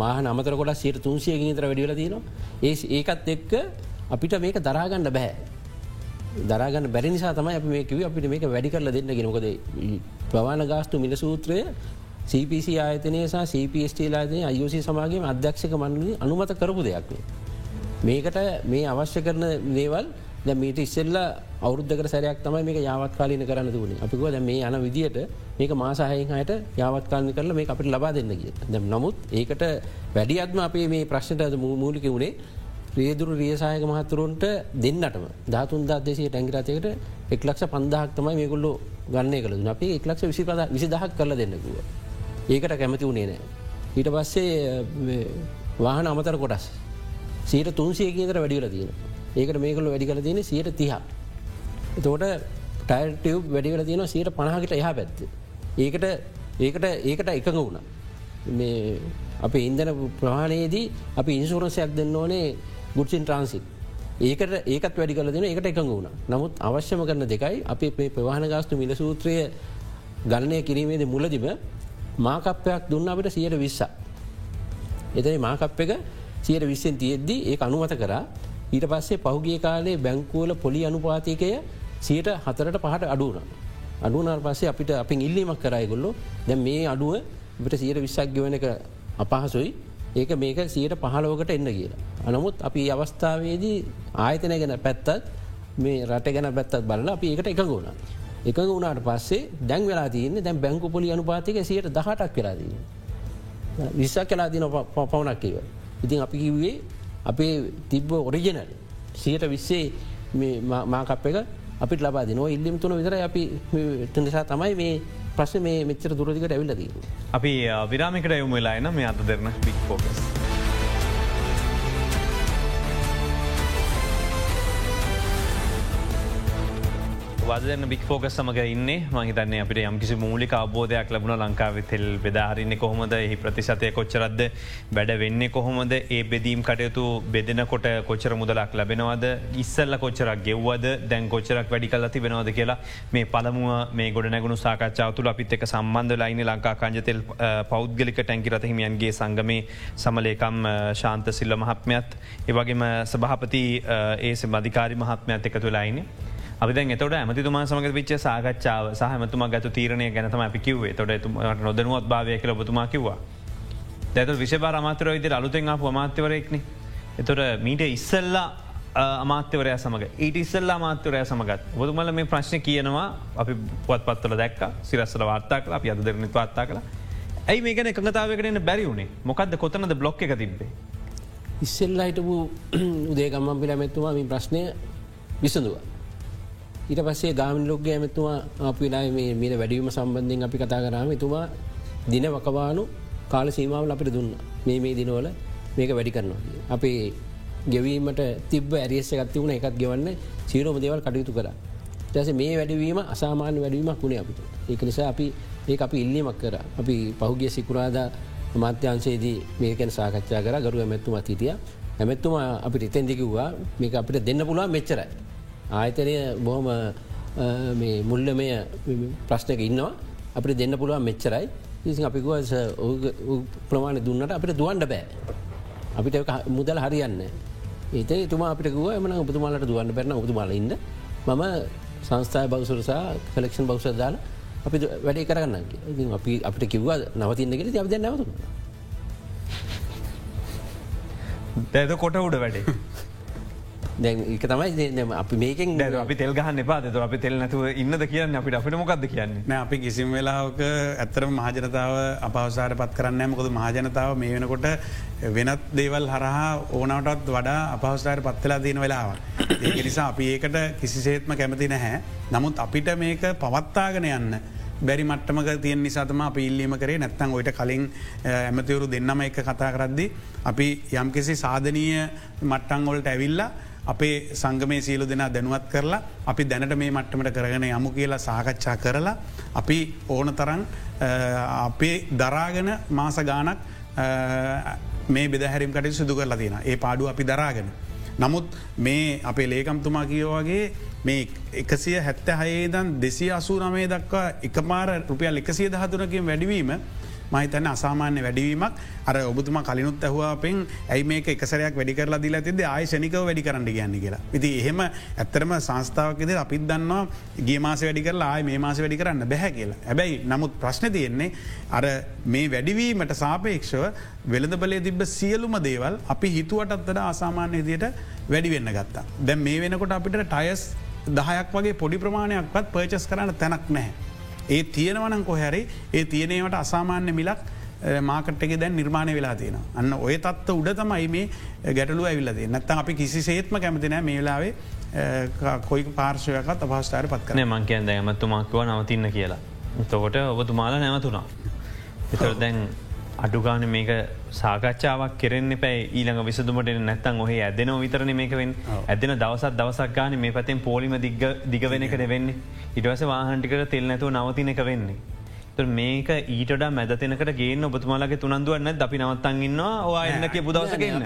මාහ නමතර කොට සියට තුන්සියකින් තර වැඩිවල තියනවා. ඒ ඒකත් එක්ක අපිට මේක දරාගන්න බැහැ. දරාගන්න බැරි නිසා තමයි අප මේකව අපිට මේක වැඩි කරල දෙන්න ගෙනකොද ප්‍රවාණ ගාස්තු මිල සූත්‍රය CPC ආයතනය සහ CPST ලාදය අයෝස සමාගේ අධ්‍යක්ෂක මන්ලි අනුමත කරපු දෙයක්. මේකට මේ අවශ්‍ය කරන දේවල් ද මීට ඉස්සෙල්ල අවුද්ධක සැරයක් තමයි මේ යාවත් කාලීන කරන්න තුනේ අපිකව දැ මේ යන විදිට මේක මාසාහයෙන් හයට යාවත්කාලන කරල මේ අපිට ලබා දෙන්න කිය දැම් නමුත් ඒකට වැඩියත්ම අපේ මේ ප්‍රශ්නට මූලික වුණේ ප්‍රේදුරු රියසායක මහතුරුන්ට දෙන්නටම ධාතුන් දශය ටැංගරතයකට එක්ලක්ෂ පන්දහක් තමයි මේකුල්ලු ගන්න කළ. අපි එක්ලක්ෂ විසිපද විසි දහක් කරල දෙන්නකුව ඒකට කැමති වුණේ නෑ ඊට පස්සේ වාහන අමතර කොටස් සීට තුන්සියකතර වැඩිවල තියෙන ඒකට මේකල වැඩි කල තියෙන සියට තිහ. එතකොට ටයිටව් වැඩිවල තියෙන සීට පණහකට එහා පැත්ත. ඒකට ඒකට ඒකට එකඟ වුණ. මේ අප ඉන්දන ප්‍රහණයේදී අපි ඉන්සුරන්සයක් දෙන්න ඕනේ ගුඩ්සින් ට්‍රන්සිත් ඒකට ඒකත් වැඩි කල දෙන ඒකට එකඟ වුණ නමුත් අවශ්‍යම කරන දෙකයි අපි මේ ප්‍රවාහන ගාස්තු මිල සූත්‍රය ගණනය කිරීමේද මුලදිම මාකප්පයක් දුන්න අපට සියට විස්සා. එතයි මාකප් එක සියට විස්සෙන් තියෙද්දී ඒ අනුමත කරා ඊට පස්සේ පහුගිය කාලේ බැංකුවල පොලි අනුපාතිකය සියට හතරට පහට අඩුවන. අඩුනාර පස්සේ අපිට අපි ඉල්ලීමක් කරයගොල්ලො දැ මේ අඩුව ට සියට විස්සක් ගෙවන එක අපහසුයි ඒක මේක සියට පහලෝකට එන්න කියලා. අනමුත් අපි අවස්ථාවේදී ආයතනය ගැන පැත්තත් මේ රට ගැන පැත්තත් බලලා අපි ඒකට එක ගුණ. එක වුණට පස්සේ දැන් වෙලා තියන්නේ දැන් බැංකු පොලි අනුපාතික සියට දහටක් වෙලාදී. විස්සක් කලා දින පවනක් කියව. ඉතින් අපි කිව්වේ අපේ තිබ්බ ඔරිජනල් සියට විස්සේ මාකප් එක අපිට ලබා නො ඉල්ලිම් තුන විතර අපි නිසා තමයි මේ ප්‍රශ්න මේ මෙච්චර දුරදිකට ඇවිල්ලදී. අපි විරාමිකට යොම වෙලා එන මේ අත දෙරන පික් ෆෝකස්. වදන බික් ෆෝක සමඟ ඉන්න. මහිතන්නේ අපිට යම්කිසි මූලික අබෝධයක් ලබුණ ලංකාව තෙල් බෙදාහරන්නේ කොහොමද? එහි ප්‍රතිශතය කොච්චරද්ද වැඩ වෙන්නේ කොහොමද? ඒ බෙදීම් කටයුතු බෙදෙනකොට කොච්චර මුදලක් ලැබෙනවද? ඉස්සල්ල කොච්චරක් ගෙව්වද? දැන් කොච්චරක් වැඩි කල තිබෙනවද කියලා මේ පළමුව මේ ගොඩ නැගුණු සාකච්ඡාව තුළ අපිත් එක සම්බන්ධ ලයින ලංකා කංජතෙල් පෞද්ගලික ටැන්කි රතහිමියන්ගේ සංගමේ සමලේකම් ශාන්ත සිල්ල මහත්මයත්. ඒවගේම සභහපති ඒ මධිකාරි මහත්මයත් එකතු ලයින්නේ. අපි එතට ඇමතිතුමා සමග විච්ච සාකච්ඡාව සහමතුම ගත තීරණය ගැනතම අපි කිවේ තොට තුමට නොදනුවත් භාවය කල බතුමා කිව්වා. දැත විශෂපා අමාතර විදිර අලුතෙන් අප අමාත්‍යවරයෙක්න. එතොට මීට ඉස්සල්ලා අමාත්‍යවරය සමඟ ඊට ඉස්සල්ලා මාත්‍යවරය සමගත් බොදුමල මේ ප්‍රශ්න කියනවා අපි පුවත් පත්වල දැක් සිරස්සල වාර්තා කලා අපි අද දෙරනි වාර්තා කලා ඇයි මේ ගැන එකතාවකටන බැරි වුණේ මොකක්ද කොතනද බ්ලොක් එක තිබේ. ඉස්සෙල්ලා හිටපු [CLEARS THROAT] උදේගම්මන් පිළමැත්තුවා මේ ප්‍රශ්නය විසඳවා. ඊට පස්සේ ගාමි ලොග්ග ඇමතුවා අපිලා මීට වැඩීම සම්බන්ධයෙන් අපි කතා කරාම තුමා දින වකවානු කාල සීමාවල අපිට දුන්න. මේ මේ දිනවල මේක වැඩි කරනවා. අපි ගෙවීමට තිබ ඇරියස්ස ගත්ති වුණ එකත් ගෙවන්න සීරෝම දේවල් කටයුතු කර. ටස මේ වැඩවීම අසාමාන්‍ය වැඩවීමක් වුණේ අපිට. ඒක නිසා අපි ඒ අපි ඉල්ලීමක් කර. අපි පහුගිය සිකුරාද මාත්‍යංශයේදී මේකැන සාකච්ඡා කර. ගරු ඇමැත්තුමත් හිටිය. ඇමැත්තුමා අපිට ඉතැන්දිකිව්වා මේක අපිට දෙන්න පුළුවන් මෙච්චරයි. ආයතනය බොහොම මුල්ලමය ප්‍රශ්නක ඉන්නවා අපි දෙන්න පුළුවන් මෙච්චරයි ඉසි අපිකුව ප්‍රමාණ දුන්නට අපිට දුවන්ඩ බෑ. අපිට මුදල් හරියන්න. ඒත තුමා අපිට ගුව එමන ඔබතුමාලට දුවන්න පැරන ඔබතුමාල ඉන්න මම සංස්ථාය බවසුරසා කලෙක්ෂන් බවස දාලා අපි වැඩේ කරන්න අපි අපිට කිව්ව නවතින්නගෙන ති අපද නැවතු. දැද කොට උඩ වැඩේ. දැන් එක තමයි අපි මේකෙන් දැ අපි තෙල් ගහන්න එපා ත අපි තෙල් නැතුව ඉන්නද කියන්න අපිට අපිට මොකක්ද කියන්නේ නෑ අපි කිසිම වෙලාවක ඇත්තරම මහජනතාව අපවසාර පත් කරන්න මොකද මහජනතාව මේ වෙනකොට වෙනත් දේවල් හරහා ඕනවටත් වඩා අපහස්ථාර පත්වෙලා තියෙන වෙලාව. ඒක නිසා අපි ඒකට කිසිසේත්ම කැමති නැහැ. නමුත් අපිට මේක පවත්තාගෙන යන්න. බැරි මට්ටමක තියෙන් නිසාතම අප ඉල්ලීම කරේ නැත්තං ඔයිට කලින් ඇමතිවරු දෙන්නම එක කතා කරද්දි. අපි යම්කිසි සාධනීය මට්ටංගොලට ඇවිල්ලා අපේ සංගමේ සියලු දෙනා දැනුවත් කරලා අපි දැනට මේ මට්ටමට කරගෙන යමු කියලා සාකච්ඡා කරලා අපි ඕන තරන් අපේ දරාගෙන මාස ගානක් මේ බෙදහැරිම් කට සිදු කරලා තියෙන ඒ පාඩු අපි දරාගෙන. නමුත් මේ අපේ ලේකම්තුමා කියෝවගේ මේ එකසිය හැත්ත හයේදන් දෙසි අසූ නමේ දක්වා එකමාර රුපියල් එකසිය දහතුනකින් වැඩිවීම මහිතන්න අසාමාන්‍ය වැඩීමක් අර ඔබතුම කලිනුත් ඇහවාපෙන් ඇයි මේක එකසරයක් වැඩි කරලා දිලා තිද ආයශනිකව වැඩි කරන්න කියන්න කියලා. ඉති එහෙම ඇත්තරම සංස්ථාවකද අපිත් දන්නවා ගේ මාස වැඩි කරලා ආය මේ මාස වැඩි කරන්න බැහැ කියලා. හැබැයි නමුත් ප්‍රශ්න තියෙන්නේ අර මේ වැඩිවීමට සාපේක්ෂව වෙළඳ බලය තිබ සියලුම දේවල් අපි හිතුවටත්තට අසාමාන්‍ය දියට වැඩි වෙන්න ගත්තා. දැ මේ වෙනකොට අපිට ටයස් දහයක් වගේ පොඩි ප්‍රමාණයක්වත් පර්චස් කරන්න තැනක් නැහැ. ඒ තියෙනවනං කොහැරි ඒ තියනවට අසාමාන්‍ය මිලක් මාකට්ක දැන් නිර්මාණය වෙලා තියෙන. අන්න ඔය තත්ව උඩ තමයි මේ ගැටලු ඇවිල්ලදේ නැත්තන් අපි කිසි සේත්ම කැමතිනෑ මේලාවේ කොයි පාර්ශවයකත් අපහස්ථාර පත් කන මංකයන් දැමත්තුමක්ව නවතින්න කියලා. තකොට ඔබතුමාලා නැවතුනා. [LAUGHS] එතර දැන් අඩුගාන මේක සාකච්ඡාවක් කෙරෙන්න පැයි ඊළඟ විසදුමට නැත්තන් ඔහේ ඇදන විතරන මේකවෙන් ඇදන දවසත් දවසක් ගාන මේ පතෙන් පෝලිම දිග දිගවෙන එක දෙවෙන්නේ ඉටවස වාහන්ටිකට තෙල් නැතුව නවතින එක වෙන්නේ. මේක ඊට මැදතනකට ගේ ඔබතුමාලගේ තුනන්දුවන්න අපි නවත්තන් ඉන්නවා. ඔයන්නක පුදවසගන්න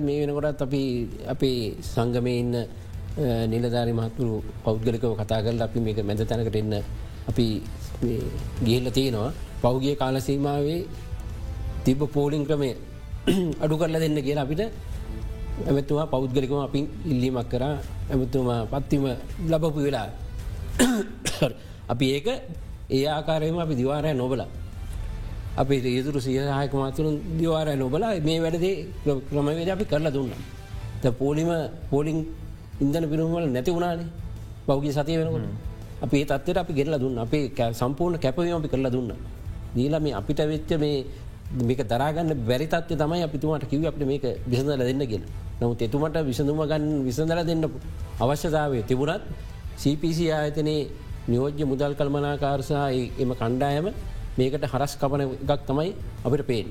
මේ වෙනකොටත් අපි අපි සංගමය ඉන්න නිලධාරි මහතුරු පෞද්ගලිකව කතා කරල අපි මේක මැද තැනකට එන්න අපි ගිහිල්ල තියෙනවා පෞගිය කාලසීමාවේ තිබ පෝලිං ක්‍රමය [CLEARS THROAT] අඩු කරලා දෙන්න කියලා අපිට ඇමතුවා පෞද්ගලිකම අපින් ඉල්ලීමක් කර. ඇමතුමා පත්තිම ලබපු වෙලා [CLEARS THROAT] අපි ඒක ඒ ආකාරයම අපි දිවාරය නොබල. අපි ඒතුරු සියහයක මාතුරුන් දිවාරය නොබල මේ වැඩදේ ක්‍රමවේද අපි කරලා දුන්න. පෝලිම පෝලිං ඉන්දන පිරුමල නැති වුණානේ. පෞගි සතිය වෙනකොට. අපේ තත්වට අපි ගෙරලා දුන්න. අපේ සම්පූර්ණ කැපවීම අපි කරලා දුන්න. දීලා මේ අපිට වෙච්ච මේ මේක දරාගන්න බැරිතත්ය තමයි අපිතුමට කිව අපට මේක විසඳල දෙන්න ගෙන නමුත් එතුමට විසඳුම ගන්න විසඳල දෙන්න අවශ්‍යතාවය තිබුණත් CPC ආයතනයේ නියෝජ්‍ය මුදල් කල්මනාකාරසා එම කණ්ඩායම මේකට හරස් කපන එකක් තමයි අපිට පේෙන්.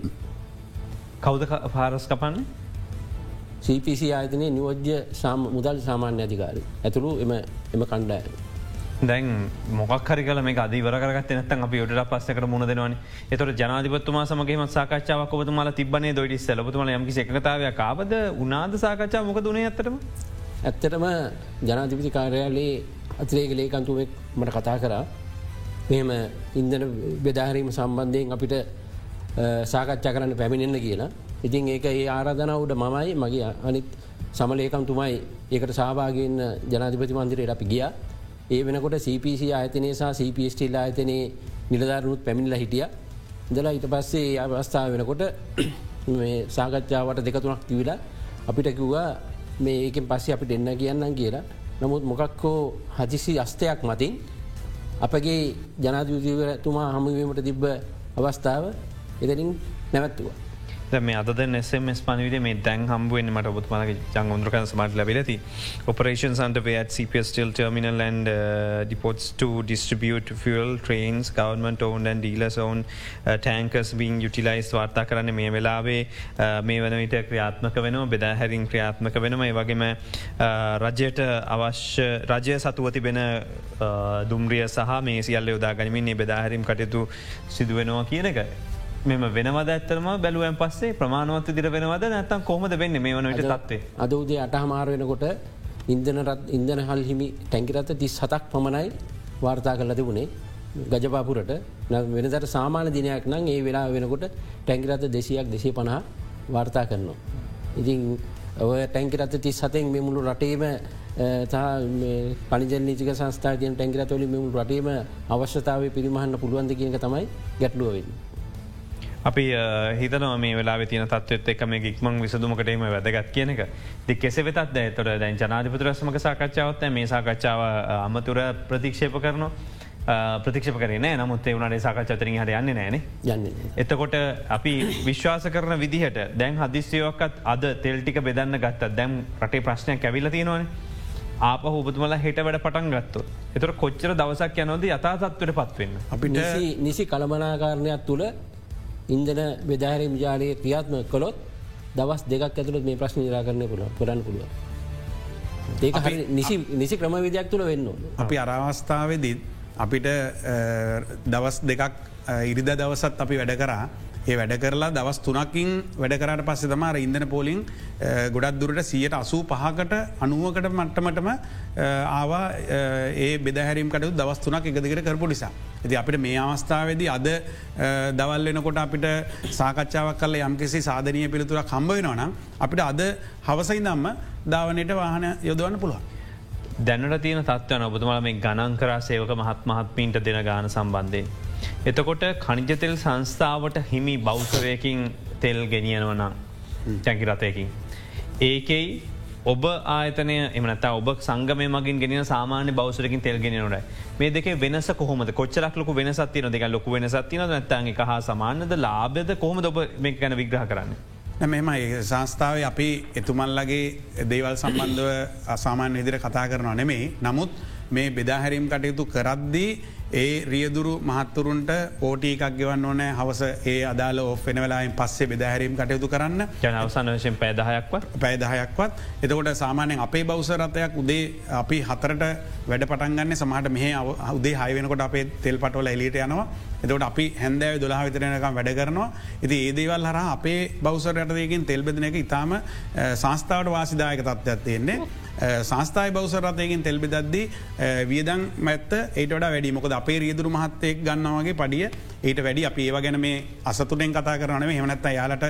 කෞද පාරස් කපන්න CPC ආයතනය නියෝජ්‍ය මුදල් සාමාන්‍ය අධිකාරය ඇතුළු එම කණ්ඩායම. දැන් මොක්හරි කල මේ අධීවරගත් නත අප ට පස්සක මුණ දෙවන එතොට ජනාධපත්තුමා සමගේ සාකච්ඡාවක් ඔබතුමාල තිබනේ දොඩි සැලබතුමල යමකි එකතාවය කාබද උනාද සාකච්ඡා මොක දුනේ ඇත්තටම? ඇත්තටම ජනාධිපති කාර්යාලයේ අතිරේක ලේකන්තුවෙක් මට කතා කරා. මෙම ඉන්දන බෙදාහරීම සම්බන්ධයෙන් අපිට සාකච්ඡා කරන්න පැමිණෙන්න කියලා. ඉතින් ඒක ඒ ආරාධනවුඩ මමයි මගේ අනිත් සමලේකම්තුමයි ඒකට සභාගන්න ජනාධිපති මන්දිරයට අපි ගියා. ඒ වෙනකොට CPC ආයතනය සහ CPSටල් ආයතනයේ නිලධාරනුත් පැමිණිල හිටිය දලා ඊට පස්සේ අවස්ථාව වෙනකොට [CLEARS THROAT] සාකච්ඡාවට දෙකතුනක් තිවිලා අපිට කිව්වා මේ ඒකෙන් පස්සේ අපි දෙන්න කියන්නම් කියලා නමුත් මොකක්කෝ හදිසි අස්තයක් මතින් අපගේ ජනාධවිතුමා හමුවීමට තිබ්බ අවස්ථාව එදනින් නැවැත්තුවා. මේ අද SMS පනවිට මේ දැන් හම්බුවෙන් මට ඔබතුමාගේ ජංගොන්ද්‍රකන සමට ලැබිලති Operation underway at CPS Steel Terminal and uh, depots to distribute fuel trains government owned and dealers own uh, tankers being utilized වාර්තා කරන්න මේ වෙලාවේ uh, මේ වන විට ක්‍රියාත්මක වෙනවා බෙදා හැරින් ක්‍රියාත්මක වෙනම වගේම uh, රජයට අවශ්‍ය රජය සතුව තිබෙන uh, දුම්රිය සහ මේ සියල්ල යොදා ගනිමින් බෙදාහැරිම් කටයුතු සිදුවෙනවා කියන එක. මෙම වෙනවද ඇත්තරම බැලුවන් පස්සේ ප්‍රමාණවත් දිර වෙනවද? නැත්තම් කොහොමද වෙන්න මේ වනට තත්වේ අද උදේ අටහමාර වෙනකොට ඉන්දනරත් ඉන්දන හල් හිමි ටැංකිරත තිස් හතක් පමණයි වාර්තා කරල තිබුණේ. ගජපාපුරට. වෙනදට සාමාන දිනයක් නම් ඒ වෙලා වෙනකොට ටැංකිරත දෙසියක් දෙසේ පණහා වාර්තා කරනවා. ඉතින් ඔය ටැංකිරත තිස් සතෙන් මෙමුළු රටේම පනිජනික සංස්ථාතිය ටැංකිරතවලි මෙමුළු රටේම අවශ්‍යතාව පිරිමහන්න පුළුවන්ද කියක තමයි ගැටලුවවෙන්න. අපි හිතන මේ වෙලා තින තත්වත් එක මේ ඉක්මං විසදුමකටම වැදගත් කියන එක. දි කෙෙ වෙතත් ඇතොට දැන් ජනාධිපතුරස්මක සාකච්ඡාවත් මේ සාකච්ඡාව අමතුර ප්‍රතික්ෂේප කරනවා. ප්‍රතික්ෂප කරන නමුත් වුණට සාකච්චතරින් හට යන්න නෑන යන්න එතකොට අපි විශ්වාස කරන විදිහට දැන් හදිස්්‍යයෝකත් අද තෙල්ටික බෙදන්න ගත්ත දැම් රටේ ප්‍රශ්නයක් ඇවිල තියෙනවානේ. ආප හුපතුමල හෙට වැඩ පටන් ගත්තු. එතුර කොච්චර දවසක් යනොද යථතත්වට පත්වන්න. අපිට නිසි කළමනාකාරණයක් තුළ ඉන්දන බෙදාහරම් ජාලය ක්‍රියාත්ම කොළොත් දවස් දෙකක් ඇතුළත් මේ ප්‍රශ්න නිරාකරණය පුළ පුරන්න පුළුව. ඒක නිසි නිසි ක්‍රමවිදයක් තුළ වෙන්න. අපි අරවස්ථාවදිත් අපිට දවස් දෙකක් ඉරිද දවසත් අපි වැඩ කරා ඒ වැඩ කරලා දවස් තුනකින් වැඩ කරට පස්සේ තමාර ඉන්දන පෝලිං ගොඩක් දුරට සියට අසූ පහකට අනුවකට මට්ටමටම ආවා ඒ බෙදහැරීමකට දවස් තුනක් එකදිකට කරපු නිසා. ඇති අපිට මේ අවස්ථාවේද අද දවල් වෙනකොට අපිට සාකච්ඡාවක් කල යම්කිසි සාධනය පිළිතුර කම්බවෙනවනම් අපිට අද හවසයිදම්ම ධාවනයට වාහන යොදවන්න පුළුවන්. දැනට තියෙන තත්වයන ඔබතුමල මේ ගණන්කරා සේවක මහත් මහත්මීන්ට දෙන ගාන සම්බන්ධය. එතකොට කනිජතෙල් සංස්ථාවට හිමි බෞසරයකින් තෙල් ගෙනියනවනම් ටැකි රතයකින්. ඒකෙයි ඔබ ආතනය එමනත ඔබ සංගම මගින් ගෙන සාමාන්‍ය බෞසරකින් තෙල්ගෙන නොට මේ දෙක වෙනස කොහොම කොච්චරක් ලොක වෙනසත්තින දෙක ලොක වෙනසත්තින නැත්තන් එක හා සමාන්‍යද ලාබද කොහොම ඔබ මේ ගැන විග්‍රහ කරන්න. මෙම සංස්ථාව අපි එතුමල්ලගේ දේවල් සම්බන්ධව අසාමාන්‍ය විදිර කතා කරනවා නෙමෙයි. නමුත් මේ බෙදාහැරීම් කටයුතු කරද්දී ඒ රියදුරු මහත්තුරුන්ට ඕටී එකක් ගෙවන්න ඕන. හවස ඒ අදාල ඔෆෙන වෙලායින් පස්සේ බෙදහැරීම් කටයුතු කරන්න. ජනවසන වශයෙන් පැදහයක්වත් පැදහයක්වත් එතකොට සාමානයෙන් අපේ බෞසරතයක් උදේ අපි හතරට වැඩ පටන්ගන්න සමහට මෙහ උදේ හයවෙනකොට අපේ තෙල් පටවල එලිට යනවා. එතකට අපි හැන්දෑව දොලා විතරනකම් වැඩ කරනවා. ඇති ඒදේවල් හර අපේ බෞසරයටදයකින් තෙල්බෙදන එක ඉතාම සංස්ථාවට වාසිදායක තත්ත්වත් තියෙන්නේ සංස්ථායි බෞසරතයකින් තෙල්බෙදද්දී වියදං මැත්ත ඒට වැඩි මොකද අපේ රියදුරු මහත්තයෙක් ගන්නවාගේ පඩිය ඊට වැඩි අප ඒව ගැන මේ අසතුරෙන් කතා කරනේ හෙමනත්ත යාලට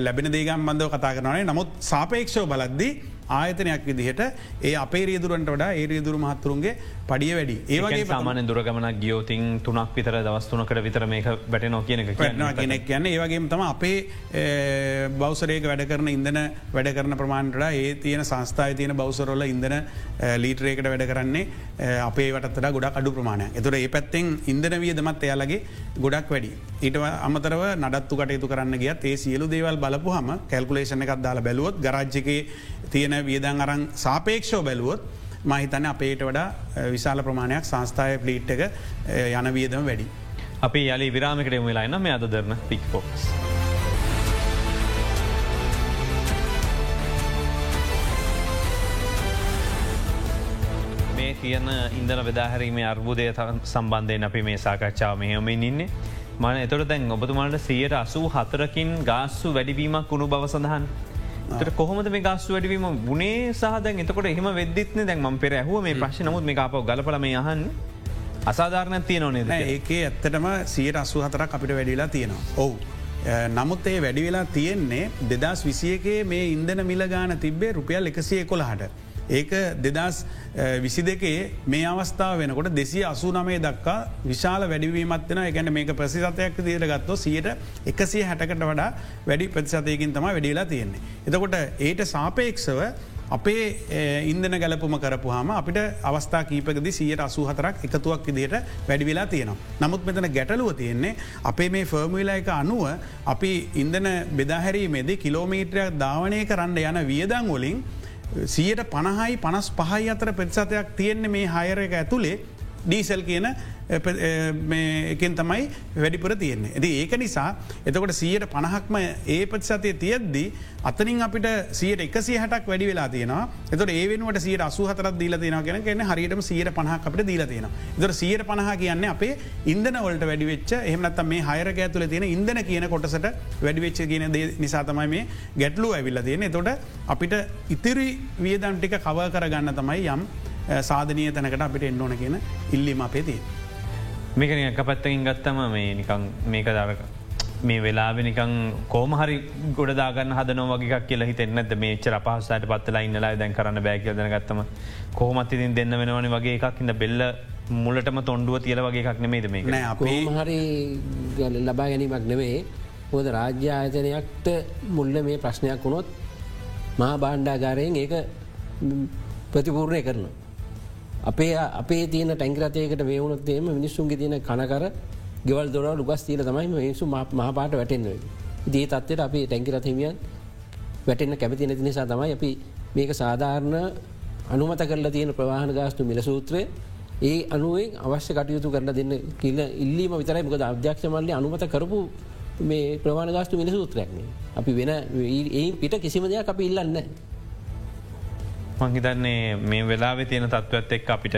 ලැබෙන දේගම් බන්ධව කතා කරනේ නමුත් සාපේක්ෂව බලද්දී ආයතනයක් විදිහට ඒ අපේ රියදුරන්ට වඩා ඒ රියදුරු මහත්තුරුන්ගේ පඩිය වැඩි. ඒවගේ සාමාන දුරගමන ගියෝතින් තුනක් විතර දවස්තුනකට විතර මේක වැට නො කියන කෙනෙක් කියන්න. ඒවගේ තම අපේ බෞසරයක වැඩ කරන ඉදන වැඩ කරන ප්‍රමාණට ඒ තියෙන සංස්ථාය තියෙන බෞසරොල ඉදන ලීටරේකට වැඩ කරන්නේ අපේ වටත්තට ගොඩක් අඩු ප්‍රමාණය එතුර ඒ පැත්තෙන් ඉන්දන වියදමත් එයාලගේ ගොඩක් වැඩි. ඊට අමතරව නඩත්තු කටයුතු කරන්න ගිය ඒ සියලු දේවල් බලපු හම කැල්කුලේෂණ එකක් දාලා බැලුවොත් ගරජ්ජකේ තියෙන වියදන් අරං සාපේක්ෂෝ බැලුවොත් මහිතන අපේට වඩා විශාල ප්‍රමාණයක් සංස්ථාය පලීට් එක යන වියදම වැඩි. අපි යලි විරාමිකට වෙලාන්න මේ අද දරන පික් පොක්ස්. මේ තියන ඉන්දන වෙදාහැරීමේ අර්බුදය සම්බන්ධයෙන් අපි මේ සාකච්ඡාව මෙහොමින් ඉන්නේ මන එතොට දැන් ඔබතුමාට සියයට අසූ හතරකින් ගාස්සු වැඩිවීමක් වුණු බව සඳහන්. තර කොහොමද මේ ගස්සු වැඩිවීම ගුණේ සහදැන් එතකොට එහම වෙදදිත්න දැන් ම පෙර ඇහුව මේ ප්‍රශ් නමුත් මේ අප ගලපල මේ යහන් අසාධාරණ තිය නොනේද ඒකේ ඇත්තටම සියට අසු හතරක් අපිට වැඩිලා තියෙනවා. ඔවු. නමුත් ඒ වැඩි වෙලා තියෙන්නේ දෙදස් විසියකේ මේ ඉන්දන මිලගාන තිබ්බේ රුපියල් එකසිය කොළහට. ඒක දෙදස් විසි දෙකේ මේ අවස්ථාව වෙනකොට දෙසි අසු නමේ දක්කා විශාල වැඩිවීමත්වන එකැන මේක ප්‍රසිසතයක් දීර ගත්තෝ සියට එකසිය හැටකට වඩා වැඩි ප්‍රතිසතයකින් තම වැඩිලා තියෙන්නේ. එතකොට ඒට සාපේක්ෂව අපේ ඉන්දන ගැලපුම කරපු හම අපිට අවස්ථා කීපකද සියට අසු හතරක් එකතුවක් විදිට වැඩිවෙලා තියෙනවා. නමුත් මෙතන ගැටලුව තියෙන්නේ අපේ මේ ෆර්මිලා එක අනුව අපි ඉන්දන බෙදාහැරීමේද කිලෝමීට්‍රයක් ධාවනය කරන්න යන වියදං වලින් සියට පණහයි පනස් පහයි අතර ප්‍රතිසතයක් තියෙන්නේ මේ හයර එක ඇතුළේ ඩීසල් කියන එකෙන් තමයි වැඩිපුර තියෙන්නේ. ඇති ඒක නිසා එතකොට සියට පණහක්ම ඒ ප්‍රතිසතය තියද්දී අතනින් අපිට සියට එකසි හටක් වැඩි වෙලා තියෙනවා එතට ඒ වෙනුවට සියට අසුහතර දීල තියෙන කියෙන කියන හරියටම සියට පණහ අපට දීල තියෙන. එතර සියට පණහ කියන්නේ අපේ ඉන්දන වලට වැඩිවෙච්ච එහමනත් මේ හයර ඇතුල තියෙන ඉදන කියන කොටසට වැඩිවෙච්ච කියන නිසාතමයි මේ ගැටලු ඇවිල්ල තියෙන තොට අපිට ඉතිරි වියදන්ටික කව කරගන්න තමයි යම් සාධනය තැනකට අපිට එන්න ඕන කියන ඉල්ලිම අපේතිය. මේකන එක පැත්තකින් ගත්තම මේ නිකං මේක දරක මේ වෙලාවෙ නිකං කෝමහරි ගොඩදාගන්න හදන වගේ කියලා හිතෙන්නද මේ චර පහසට පත්තලා ඉන්නලා දැන් කරන්න බෑකය දන ගත්තම කොහොමත් ඉතින් දෙන්න වෙනවන වගේ එකක් ඉන්න බෙල්ල මුලටම තොන්ඩුව තියල වගේ එකක් නෙමේද මේ අපේ හරි ලබා ගැනීමක් නෙවේ හොද රාජ්‍ය ආයතනයක්ට මුල්ල මේ ප්‍රශ්නයක් වුණොත් මහා බාණ්ඩාගාරයෙන් ඒක ප්‍රතිපූර්ණය කරනවා. අපේ අපේ තියන ටැංගරතයකට වේවුණොත්තේම මිනිස්සුන්ගේ තියෙන කනකර ගෙවල් දොර ලුගස් තිීල තමයි මිනිසු මහපාට වැටෙන්ව. දී තත්වයට අපි ටැංකිරත හිමියන් වැටෙන්න්න කැමති නැති නිසා තමයි අපි මේක සාධාරණ අනුමත කරලා තියෙන ප්‍රවාහන ගාස්තු මිල සූත්‍රය ඒ අනුවෙන් අවශ්‍ය කටයුතු කරලා දෙන්න කියල ඉල්ලීම විතරයි මොකද අධ්‍යක්ෂ මල්ලි අනුමත කරපු මේ ප්‍රමාණ ගාස්තු මිල සූත්‍රයක්න අපි වෙන ඒ පිට කිසිම දෙයක් අපි ඉල්ලන්න. මංහිතන්නේ මේ වෙලාවෙ තියෙන තත්ත්වත් එක් අපිට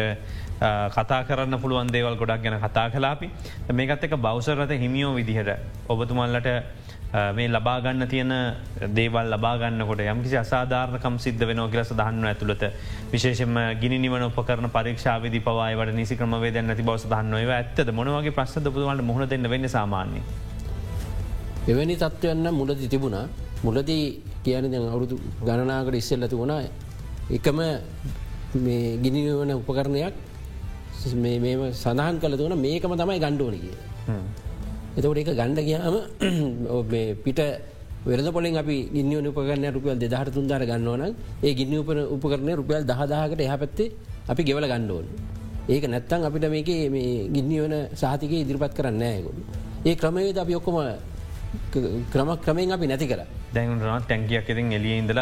කතා කරන්න පුළුවන් දේවල් ගොඩක් ගැන කතා කලාපි මේකත් එක බෞසරත හිමියෝ විදිහට ඔබතුමල්ලට මේ ලබාගන්න තියෙන දේවල් ලබාගන්නකොට යම්කිසි අසාධාරණකම් සිද්ධ වෙන කියල සදහන්න ඇතුළත විශේෂම ගිනි නිවන උපකරන පරීක්ෂාවදි පවායිවට නිසි ක්‍රමවේ දැන්න ති බව දන්නව ඇත්තද? මොනවගේ ප්‍රශ්න පුතුවලට මුහුණ දෙන්න වෙන්න සාමාන්‍ය. එවැනි තත්ත්වයන්න මුලදි තිබුණා. මුලදී කියන අවුරුදු ගණනාකට ඉස්සල්ලති වුණා එකම ගිනිවන උපකරණයක් සඳහන් කළ තුවන මේකම තමයි ගණ්ඩෝනගේ. එතකොට එක ගණ්ඩ ගයාම පිට වෙරද පොලින් අපි ගිනිිය උපකරන රුපියල් දෙදහට තුන්දාර ගන්නවන ඒ ගිනි උප උපකරන රුපියල් දහදාහකට එහ පැත්තේ අපි ගෙවල ගණ්ඩෝන්. ඒක නැත්තං අපිට මේක මේ ගින්නි වන සාතික ඉදිරිපත් කරන්න ඇගොලු. ඒ ක්‍රමවේද අපි ඔක්කොම ක්‍රම ක්‍රමයෙන් අපි නැති කර දැන්රන ටැන්කියක් ඉතින් එලිය ඉඳල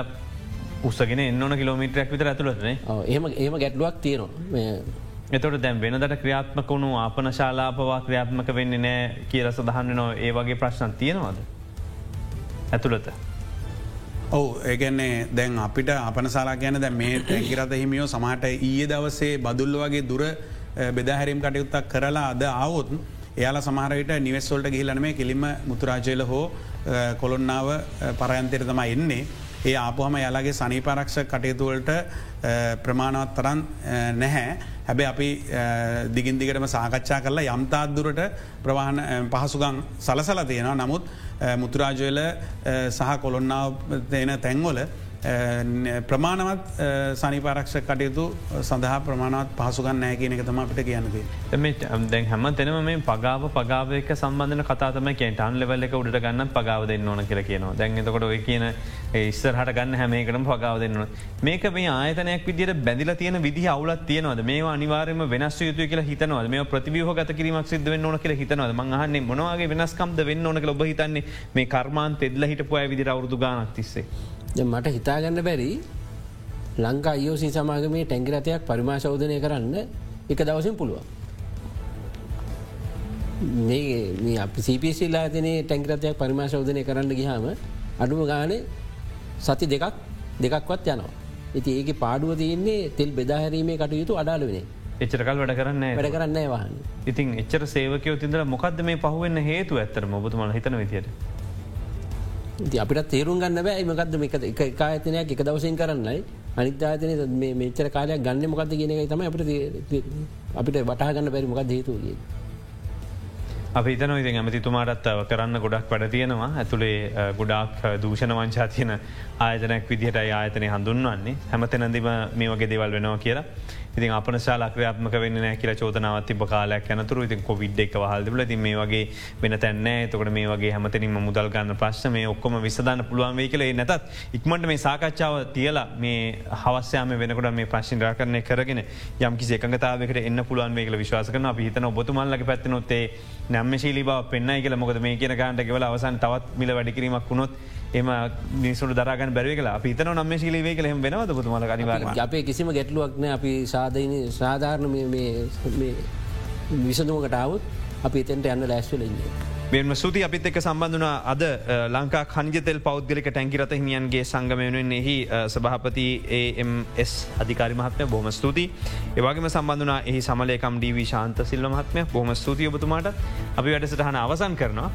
උස්සගෙන එන්නන කිලෝමිටරක් විතර ඇතුළත්න ඒම ඒම ගැටලුවක් තියෙනවා එතොට දැන් වෙනදට ක්‍රියාත්මක වුණු ආපන ශාලාපවා ක්‍රියාත්මක වෙන්නේ නෑ කියල සඳහන්න නෝ ඒ වගේ ප්‍රශ්න තියෙනවාද. ඇතුළත. ඔවු ඒගැන්නේ දැන් අපිට අපන සලා ගැන දැ මේ ටැකිරත හිමියෝ සමහට ඊය දවසේ බදුල්ල වගේ දුර බෙදහැරීම් කටයුත්තක් කරලා අද අවුත් එයාලා සමහරයට නිවෙස්වල්ට ගිහිලන මේ කෙලිම මුතුරාජයල හෝ කොළොන්නාව පරයන්තයට තමයි එන්නේ ඒ ආපුහම යාලාගේ සනීපරක්ෂ කටයුතුවලට ප්‍රමාණවත් තරන් නැහැ. හැබැ අපි දිගින්දිකටම සාකච්ඡා කරලා යම්තාත්දුරට ප්‍රවාහන පහසුගං සලසල තියෙනවා නමුත් මුතුරාජවල සහ කොළොන්නාව තියෙන තැන්වල ප්‍රමාණවත් සනිපාරක්ෂ කටයුතු සඳහා ප්‍රමාණවත් පහසුගන්න නෑ කියන එක තම අපිට කියන්නද. දැන් හැම තැනම මේ පගාව පගාවක සම්බන්ධන කතාතම කටන් ලෙවල්ල එක උඩට ගන්න පගාව දෙන්න ඕන කියල කියනවා දැන්තකොට ඔය කියන ඉස්සරහට ගන්න හැමේකටම පගාව දෙන්නවා. මේක මේ ආයතනයක් විදිට බැඳල තියෙන විදි අවුලත් තියනවද මේ අනිවාරම වෙනස් යුතු කියල හිතනවද මේ ප්‍රතිවිහ ගත කිරීමක් සිද වෙන්න ඕන කියල හිතනවද මහන්නේ මොනවාගේ වෙනස්කම්ද වෙන්න ඕන ඔබ හිතන්නේ මේ කර්මාන් තෙදල හිටපුය විදිර අවුදු ගානක් තිස්සේ. මට හිතාගන්න බැරි ලංකා අයෝසී සමාගමේ ටැංගිරතයක් පරිමාශෞධනය කරන්න එක දවසින් පුළුවන්. මේ අප සිපිසිල්ලා තිනේ ටැංගිරතයක් පරිමාශෞධනය කරන්න ගිහාම අඩුම ගානේ සති දෙකක් දෙකක්වත් යනවා. ඉති ඒක පාඩුව තියන්නේ තෙල් බෙදාහැරීමේ කටයුතු අඩාල වෙන. එච්චරකල් වැඩ කරන්න වැඩ කරන්න වහන්. ඉතින් එච්චර සේවකයෝ තිදර මොකක්ද මේ පහුවෙන්න හේතු ඇත්තර මොබතුමල හිතන විදියට. අපිට තේරුම් ගන්න බෑ. මකක්ද එක එක ආයතනයක් එක දවසෙන් කරන්නයි. අනිත්‍යාතන මේචර කාලයක් ගන්න මොකක්ද කියන එක තම අපට අපිට වටා ගන්න බැරි මොකක් හේතුගේ. අප හිතන ඉති ඇමතිතුමාටත් කරන්න ගොඩක් වැඩ තියෙනවා. ඇතුළේ ගොඩක් දූෂණ වංචා තියෙන ආයතනයක් විදිහට ආයතනය හඳුන්වන්නේ. හැමතැනදිම මේ වගේ දෙවල් වෙනවා කියලා. ඉතින් අපන ශාලක්‍රයාත්මක වෙන්න කියල චෝතනාවත් තිබ කාලයක් යනතුර. ඉතින් කොවිඩ් එක හල්දිල ති මේ වගේ වෙන තැන්න තකට මේ වගේ හැමතනින්ම මුදල් ගන්න ප්‍රශ්න මේ ඔක්කොම විසධන පුළුවන් වේ කලේ නැතත් ඉක්මට මේ සාකච්ඡාව තියලා මේ හවස්යාම වෙනකට මේ ප්‍රශ්ින් රාකරණය කරගෙන යම් කිසි එකඟතාවකට එන්න පුළුවන් වේකල විශවාසකන අපිහිතන ඔබතුමල්ලක පැත්තිනොත්තේ නැම්ම ශීලි බව පෙන්න්නයි කියල. මොකද මේ කියන ගන්ට ගෙවල අවසන් තවත් මිල වැඩිකිරීමක් වුණොත් එම නිසුට දරගන්න බැරි කලා පිතන නම්ම ශිලිවේ කලෙම වෙනවද පුතුමල අනිවාර අපේ කිසිම ගැටලුවක්න අපි සාධන සාධාරණ විසඳුවකටාවත් අපි එතෙන්ට යන්න ලැස්වලන්නේ. මෙම සුති අපිත් එක් සම්බඳධන අද ලංකා කංජතෙල් පෞද්ගලික ටැන්කිරත හිමියන්ගේ සංගමයනුවෙන් එහි සභහපති ඒස් අධිකාරි මහත්මය. බොහම ස්තුති ඒවාගේම සම්බඳධන එහි සමලයකම් ඩීවී ශාන්ත සිල්ල මහත්මය. බොහම ස්තුතිය ඔබතුමාට. අපි වැඩසටහන අවසන් කරනවා.